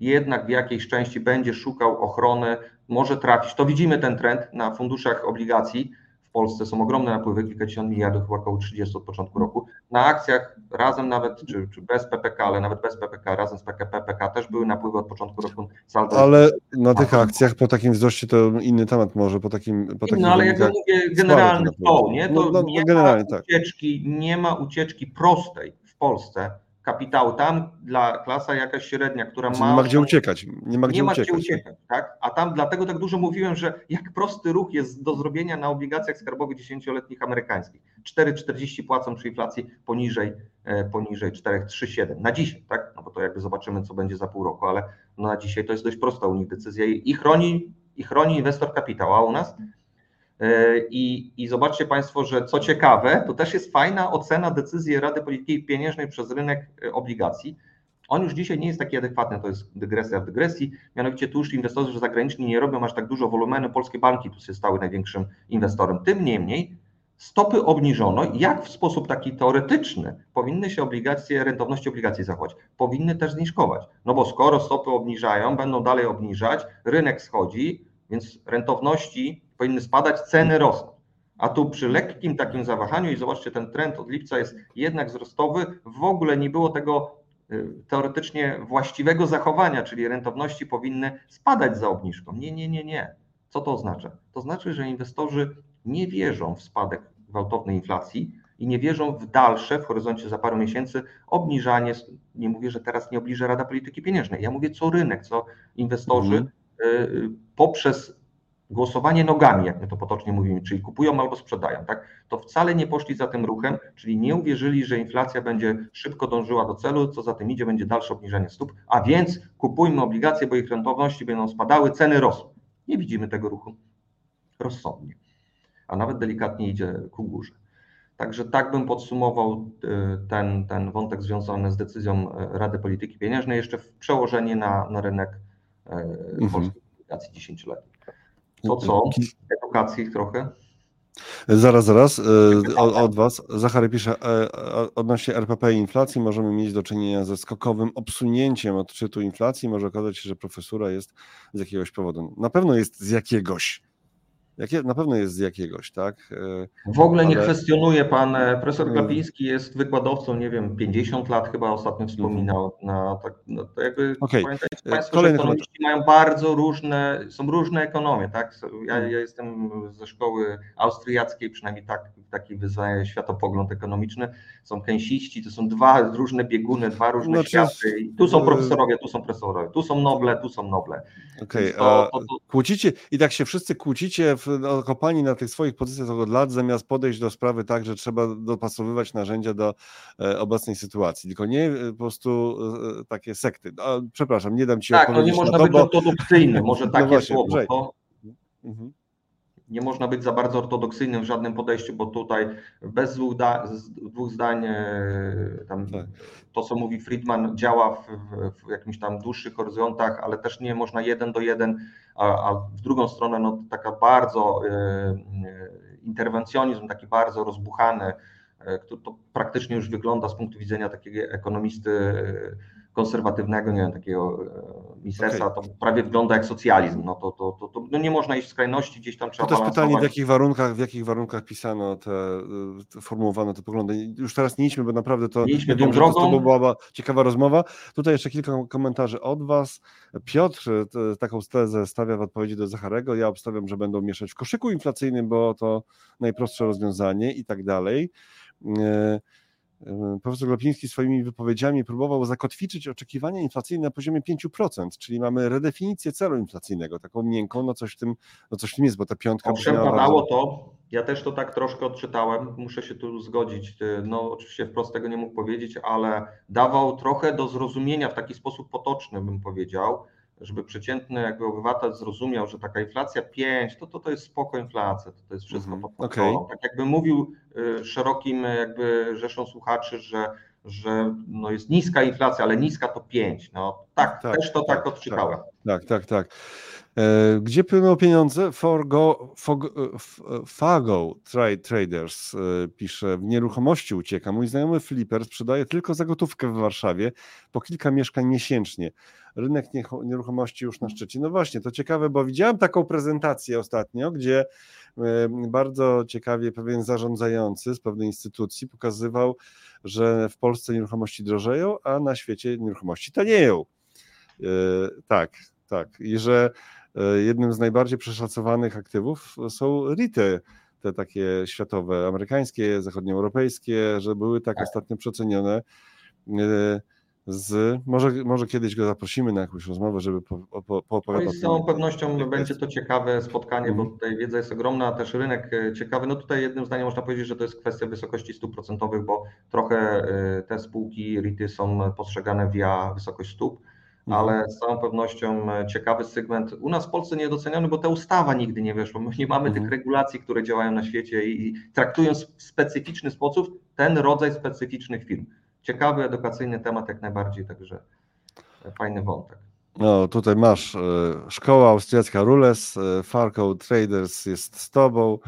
jednak w jakiejś części będzie szukał ochrony, może trafić. To widzimy ten trend na funduszach obligacji. W Polsce są ogromne napływy, kilkadziesiąt miliardów, chyba około 30 od początku roku. Na akcjach razem nawet, czy, czy bez PPK, ale nawet bez PPK, razem z PKP, PPK też były napływy od początku roku. Saldo ale na tych akcjach po takim wzroście to inny temat może, po takim... Po takim no ale jak ja mówię, generalny flow, nie? To no, no, nie, ma tak. ucieczki, tak. nie ma ucieczki prostej w Polsce kapitału. Tam dla klasa jakaś średnia, która ma. Nie ma gdzie uciekać. Nie ma gdzie, nie ma uciekać. gdzie uciekać. Tak? A tam dlatego tak dużo mówiłem, że jak prosty ruch jest do zrobienia na obligacjach skarbowych dziesięcioletnich amerykańskich. 4,40 płacą przy inflacji poniżej, e, poniżej 4,37 na dzisiaj, tak? No bo to jakby zobaczymy, co będzie za pół roku, ale no na dzisiaj to jest dość prosta u nich decyzja i chroni, i chroni inwestor kapitał, a u nas I, I zobaczcie Państwo, że co ciekawe, to też jest fajna ocena decyzji Rady Polityki Pieniężnej przez rynek e, obligacji. On już dzisiaj nie jest taki adekwatny, to jest dygresja w dygresji. Mianowicie tu już inwestorzy zagraniczni nie robią aż tak dużo wolumenu, polskie banki tu się stały największym inwestorem. Tym niemniej stopy obniżono, jak w sposób taki teoretyczny powinny się obligacje, rentowności obligacji zachować? Powinny też zniżkować. No bo skoro stopy obniżają, będą dalej obniżać, rynek schodzi, więc rentowności powinny spadać, ceny rosną. A tu przy lekkim takim zawahaniu, i zobaczcie, ten trend od lipca jest jednak wzrostowy, w ogóle nie było tego y, teoretycznie właściwego zachowania, czyli rentowności powinny spadać za obniżką. Nie, nie, nie, nie. Co to oznacza? To znaczy, że inwestorzy nie wierzą w spadek gwałtownej inflacji i nie wierzą w dalsze, w horyzoncie za parę miesięcy, obniżanie. Nie mówię, że teraz nie obniży Rada Polityki Pieniężnej. Ja mówię, co rynek, co inwestorzy. Y, poprzez głosowanie nogami, jak my to potocznie mówimy, czyli kupują albo sprzedają, tak, to wcale nie poszli za tym ruchem, czyli nie uwierzyli, że inflacja będzie szybko dążyła do celu, co za tym idzie, będzie dalsze obniżanie stóp, a więc kupujmy obligacje, bo ich rentowności będą spadały, ceny rosną. Nie widzimy tego ruchu rozsądnie, a nawet delikatnie idzie ku górze. Także tak bym podsumował y, ten, ten wątek związany z decyzją y, Rady Polityki Pieniężnej, jeszcze w przełożenie na, na rynek y, mhm. polskich obligacji 10 lat. To co? Edukacji trochę? Zaraz, zaraz, od, od Was. Zachary pisze, odnośnie RPP i inflacji możemy mieć do czynienia ze skokowym obsunięciem odczytu inflacji. Może okazać się, że profesura jest z jakiegoś powodu. Na pewno jest z jakiegoś Jakie, na pewno jest z jakiegoś, tak? E, w ogóle nie kwestionuje pan. E, profesor Glapiński jest wykładowcą, nie wiem, 50 lat chyba ostatnio wspominał. Mhm. Na, tak, no to jakby okay. pamiętajcie e, Państwo, Kolejny że ekonomiści mają bardzo różne, są różne ekonomie, tak? Ja, ja jestem ze szkoły austriackiej, przynajmniej tak, taki wyznaję światopogląd ekonomiczny. Są kęsiści, to są dwa różne bieguny, dwa różne znaczy, światy. Tu są profesorowie, tu są profesorowie, tu są noble, tu są noble. Okej, okay. kłócicie i tak się wszyscy kłócicie w no, kopani na tych swoich pozycjach od lat, zamiast podejść do sprawy tak, że trzeba dopasowywać narzędzia do e, obecnej sytuacji, tylko nie e, po prostu e, takie sekty. No, przepraszam, nie dam ci tak, odpowiedzieć. Tak, no nie można być bo... może takie no właśnie, słowo. To... Mhm nie można być za bardzo ortodoksyjnym w żadnym podejściu, bo tutaj bez dwóch, da, dwóch zdań tam tak. to, co mówi Friedman, działa w, w, jakimś tam dłuższych horyzontach, ale też nie można jeden do jeden, a, a w drugą stronę no, taka bardzo e, e interwencjonizm, taki bardzo rozbuchany, e, to, to praktycznie już wygląda z punktu widzenia takiego ekonomisty e, konserwatywnego, nie wiem, takiego e, ministerstwa, okay. to prawie wygląda jak socjalizm. No to, to, to, to no nie można iść w skrajności, gdzieś tam trzeba To też pytanie, w jakich warunkach, w jakich warunkach pisano te, te formułowano te poglądy. Już teraz nie idźmy, bo naprawdę to, nie wiem, że to, to była ciekawa rozmowa. Tutaj jeszcze kilka komentarzy od Was. Piotr taką tezę stawia w odpowiedzi do Zacharego. Ja obstawiam, że będą mieszać w koszyku inflacyjnym, bo to najprostsze rozwiązanie i tak dalej. Profesor Glapiński swoimi wypowiedziami próbował zakotwiczyć oczekiwania inflacyjne na poziomie 5%, czyli mamy redefinicję celu inflacyjnego, taką miękką, no coś w tym, no coś w tym jest, bo ta piątka... Owszem, padało bardzo... to, ja też to tak troszkę odczytałem, muszę się tu zgodzić, no oczywiście wprost tego nie mógł powiedzieć, ale dawał trochę do zrozumienia w taki sposób potoczny, bym powiedział, żeby przeciętny jakby obywatel zrozumiał, że taka inflacja 5, to to, to jest spoko inflacja, to, to jest wszystko mm, pod okay. Tak jakby mówił y, szerokim jakby rzeszą słuchaczy, że, że no jest niska inflacja, ale niska to 5. No tak, tak też to tak, tak odczytałem. Tak, tak, tak. E, gdzie płyną pieniądze? Forgo, fog, Fago Traders e, pisze, w nieruchomości ucieka. Mój znajomy Flipper sprzedaje tylko za gotówkę w Warszawie po kilka mieszkań miesięcznie. Rynek nieruchomości już na szczycie. No właśnie, to ciekawe, bo widziałem taką prezentację ostatnio, gdzie e, bardzo ciekawie pewien zarządzający z pewnej instytucji pokazywał, że w Polsce nieruchomości drożeją, a na świecie nieruchomości tanieją. Tak, tak. I że E, jednym z najbardziej przeszacowanych aktywów są REITy, te takie światowe, amerykańskie, zachodnioeuropejskie, że były tak, tak. ostatnio przecenione. E, z, może, może kiedyś go zaprosimy na jakąś rozmowę, żeby po, po, poopowiadał. No z całą pewnością będzie to ciekawe spotkanie, bo mhm. tutaj wiedza jest ogromna, też rynek e, ciekawy. No tutaj jednym zdaniem można powiedzieć, że to jest kwestia wysokości stóp procentowych, bo trochę te spółki REITy są postrzegane via wysokość stóp. Ale z całą pewnością e, ciekawy segment. U nas w Polsce niedoceniony, bo ta ustawa nigdy nie weszła. My nie mamy mhm. tych regulacji, które działają na świecie i traktują w specyficzny sposób ten rodzaj specyficznych firm. Ciekawy, edukacyjny temat jak najbardziej, także e, fajny wątek. No, tutaj masz e, szkoła austriacka Rules, Farco Traders jest z tobą.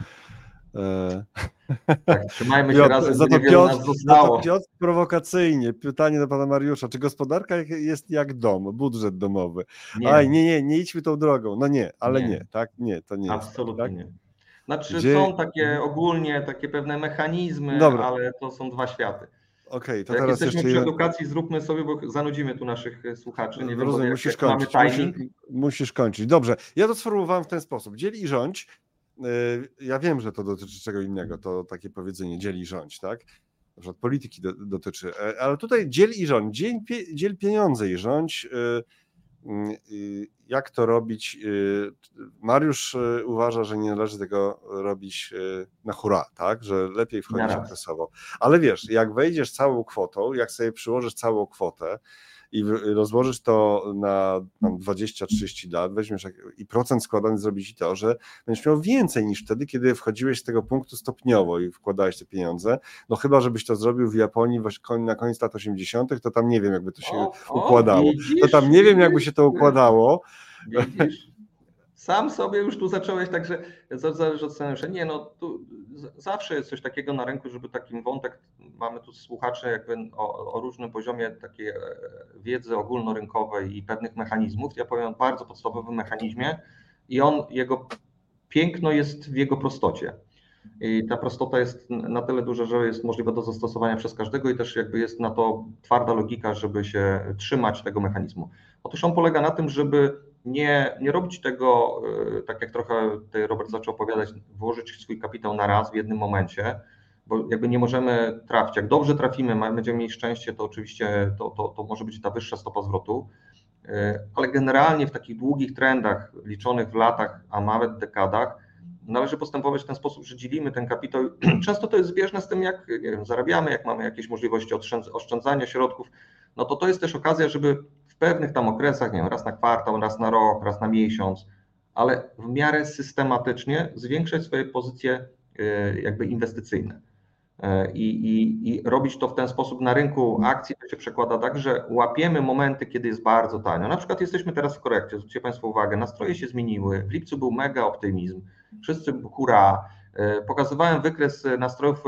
Tak, trzymajmy się Piotr, razem, za to Piotr, zostało. to Piotr prowokacyjnie, pytanie do pana Mariusza, czy gospodarka jest jak dom, budżet domowy? Nie. Aj, nie, nie, nie idźmy tą drogą. No nie, ale nie, nie tak? Nie, to nie Absolutnie jest, tak? Znaczy Gdzie... są takie ogólnie takie pewne mechanizmy, Dobra. ale to są dwa światy. Okej, okay, to jak teraz jesteśmy jeszcze... przy edukacji, zróbmy sobie, bo zanudzimy tu naszych słuchaczy. Nie Rozumiem, wiem, musisz kończyć. Musisz, musisz kończyć. Dobrze, ja to sformułowałem w ten sposób. Dzieli i rządź, ja wiem, że to dotyczy czego innego, to takie powiedzenie dziel i rządź, tak? Na przykład polityki do, dotyczy, ale tutaj dziel i rządź, dziel, dziel pieniądze i rządź Mm, jak to robić? Y, Mariusz y, uważa, że nie należy tego robić y, na hura, tak? Że lepiej wchodzić okresowo. Ale wiesz, jak wejdziesz całą kwotą, jak sobie przyłożysz całą kwotę, i rozłożysz to na 20-30 lat, weźmiesz i procent składany zrobi ci to, że będziesz miał więcej niż wtedy, kiedy wchodziłeś z tego punktu stopniowo i wkładałeś te pieniądze. No chyba, żebyś to zrobił w Japonii na koniec lat 80., to tam nie wiem, jakby to się o, układało. O, widzisz, to tam nie wiem, jakby się to układało. Widzisz? Sam sobie już tu zacząłeś, także zależy od scenariusza. Nie, no tu zawsze jest coś takiego na rynku, żeby takim wątek, mamy tu słuchaczy jakby o, o różnym poziomie takiej e, wiedzy ogólnorynkowej i pewnych mechanizmów. Ja powiem o bardzo podstawowym mechanizmie i on, jego piękno jest w jego prostocie. I ta prostota jest na tyle duża, że jest możliwa do zastosowania przez każdego i też jakby jest na to twarda logika, żeby się trzymać tego mechanizmu. Otóż on polega na tym, żeby nie, nie robić tego, e, tak jak trochę tutaj Robert zaczął opowiadać, włożyć swój kapitał na raz w jednym momencie, bo jakby nie możemy trafić. Jak dobrze trafimy, będziemy mieć szczęście, to oczywiście to, to, to może być ta wyższa stopa zwrotu, e, ale generalnie w takich długich trendach liczonych w latach, a nawet dekadach, należy postępować w ten sposób, że dzielimy ten kapitał. Często to jest zbieżne z tym, jak wiem, zarabiamy, jak mamy jakieś możliwości oszczędzania środków. No to to jest też okazja, żeby pewnych tam okresach, nie wiem, raz na kwartał, raz na rok, raz na miesiąc, ale w miarę systematycznie zwiększać swoje pozycje y, jakby inwestycyjne. Y, I, i, I, robić to w ten sposób na rynku akcji to się przekłada tak, że łapiemy momenty, kiedy jest bardzo tanio. Na przykład jesteśmy teraz w korekcie, zwróćcie Państwo uwagę, nastroje się zmieniły, w lipcu był mega optymizm, wszyscy hura, y, pokazywałem wykres nastrojów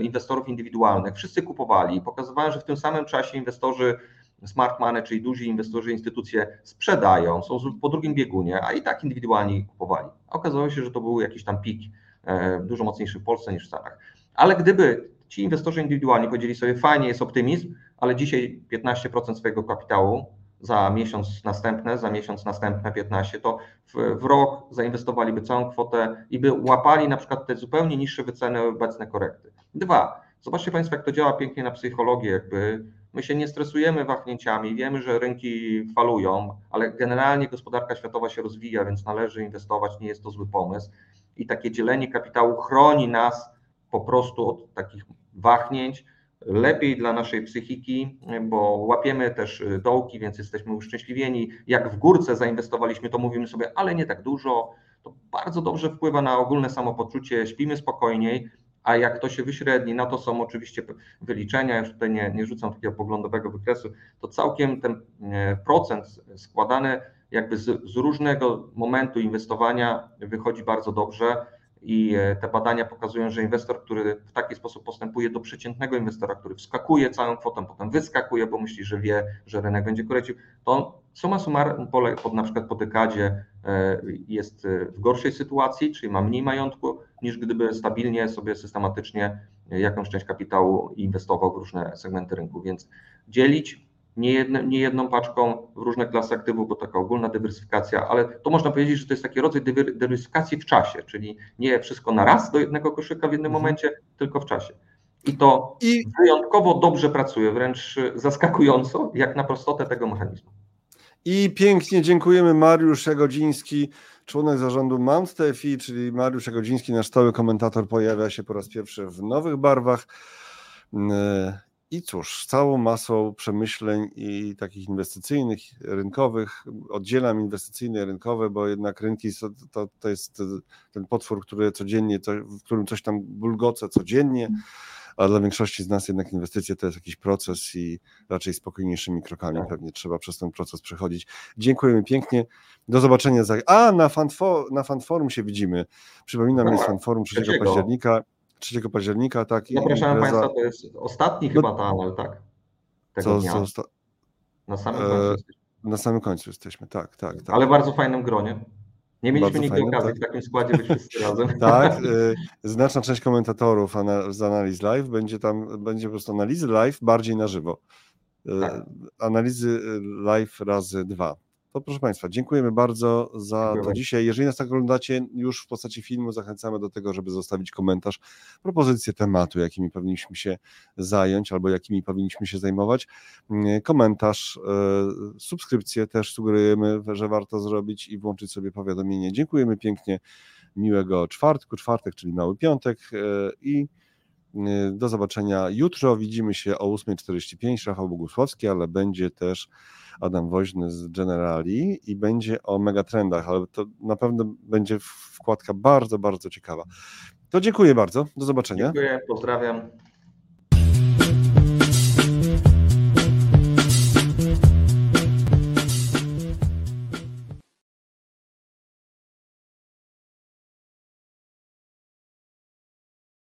inwestorów indywidualnych, wszyscy kupowali, pokazywałem, że w tym samym czasie inwestorzy smart money, czyli duzi inwestorzy, instytucje sprzedają, są po drugim biegunie, a i tak indywidualnie kupowali. Okazało się, że to był jakiś tam pik e, dużo mocniejszy w Polsce niż w Stanach. Ale gdyby ci inwestorzy indywidualni powiedzieli sobie, fajnie jest optymizm, ale dzisiaj 15% swojego kapitału za miesiąc następne, za miesiąc następne 15, to w, w, rok zainwestowaliby całą kwotę i by łapali na przykład te zupełnie niższe wyceny obecne korekty. Dwa, zobaczcie Państwo, jak to działa pięknie na psychologię, jakby My się nie stresujemy wahnięciami, wiemy, że rynki falują, ale generalnie gospodarka światowa się rozwija, więc należy inwestować, nie jest to zły pomysł. I takie dzielenie kapitału chroni nas po prostu od takich wahnięć. Lepiej dla naszej psychiki, bo łapiemy też dołki, więc jesteśmy uszczęśliwieni. Jak w górce zainwestowaliśmy, to mówimy sobie, ale nie tak dużo. To bardzo dobrze wpływa na ogólne samopoczucie, śpimy spokojniej a jak to się wyśredni, na to są oczywiście wyliczenia, już tutaj nie, nie rzucam takiego poglądowego wykresu, to całkiem ten e, procent składany jakby z, z różnego momentu inwestowania wychodzi bardzo dobrze i e, te badania pokazują, że inwestor, który w taki sposób postępuje do przeciętnego inwestora, który wskakuje całą kwotą, potem wyskakuje, bo myśli, że wie, że rynek będzie korecił, to on suma summarum na przykład po dekadzie e, jest w gorszej sytuacji, czyli ma mniej majątku, niż gdyby stabilnie sobie systematycznie jakąś część kapitału inwestował w różne segmenty rynku. Więc dzielić nie, jedne, nie jedną paczką w różne klasy aktywów, bo taka ogólna dywersyfikacja, ale to można powiedzieć, że to jest taki rodzaj dywersyfikacji w czasie, czyli nie wszystko na raz do jednego koszyka w jednym mhm. momencie, tylko w czasie. I to I... wyjątkowo dobrze pracuje, wręcz zaskakująco, jak na prostotę tego mechanizmu. I pięknie dziękujemy Mariusz Jagodziński, członek zarządu Mount TFI, czyli Mariusz Jagodziński, nasz stały komentator, pojawia się po raz pierwszy w nowych barwach. I cóż, całą masą przemyśleń i takich inwestycyjnych, rynkowych, oddzielam inwestycyjne i rynkowe, bo jednak rynki to, to jest ten potwór, który codziennie, w którym coś tam bulgoce codziennie a dla większości z nas jednak inwestycje to jest jakiś proces i raczej spokojniejszymi krokami tak. pewnie trzeba przez ten proces przechodzić. Dziękujemy pięknie. Do zobaczenia za. A, na, fanfo, na fanforum się widzimy. Przypominam, jest fanforum 3 października. 3 października, tak. Zapraszam impreza... Państwa, to jest ostatni no, chyba panel, tak? Tego co, dnia. Co osta... Na samym końcu e, jesteśmy. Na samym końcu jesteśmy, tak, tak. tak. Ale w bardzo fajnym gronie. Nie mieliśmy nigdy fajne, okazji tak. w takim składzie być wszyscy razem. Tak, y, znaczna część komentatorów z analiz live będzie tam, będzie po prostu analizy live bardziej na żywo. Y, tak. Analizy live razy dwa. To proszę Państwa, dziękujemy bardzo za Dziękuję. to dzisiaj. Jeżeli nas tak oglądacie już w postaci filmu, zachęcamy do tego, żeby zostawić komentarz, propozycję tematu, jakimi powinniśmy się zająć albo jakimi powinniśmy się zajmować. Mm, Komentarz, e, subskrypcję też sugerujemy, że warto zrobić i włączyć sobie powiadomienie. Dziękujemy pięknie, miłego czwartku, czwartek, czyli mały piątek e, i e, do zobaczenia jutro. Widzimy się o 8.45. Rafał Bogusławski, ale będzie też Adam Woźny z Generali i będzie o megatrendach, ale to na pewno będzie wkładka bardzo, bardzo ciekawa. To dziękuję bardzo. Do zobaczenia. Dziękuję, pozdrawiam.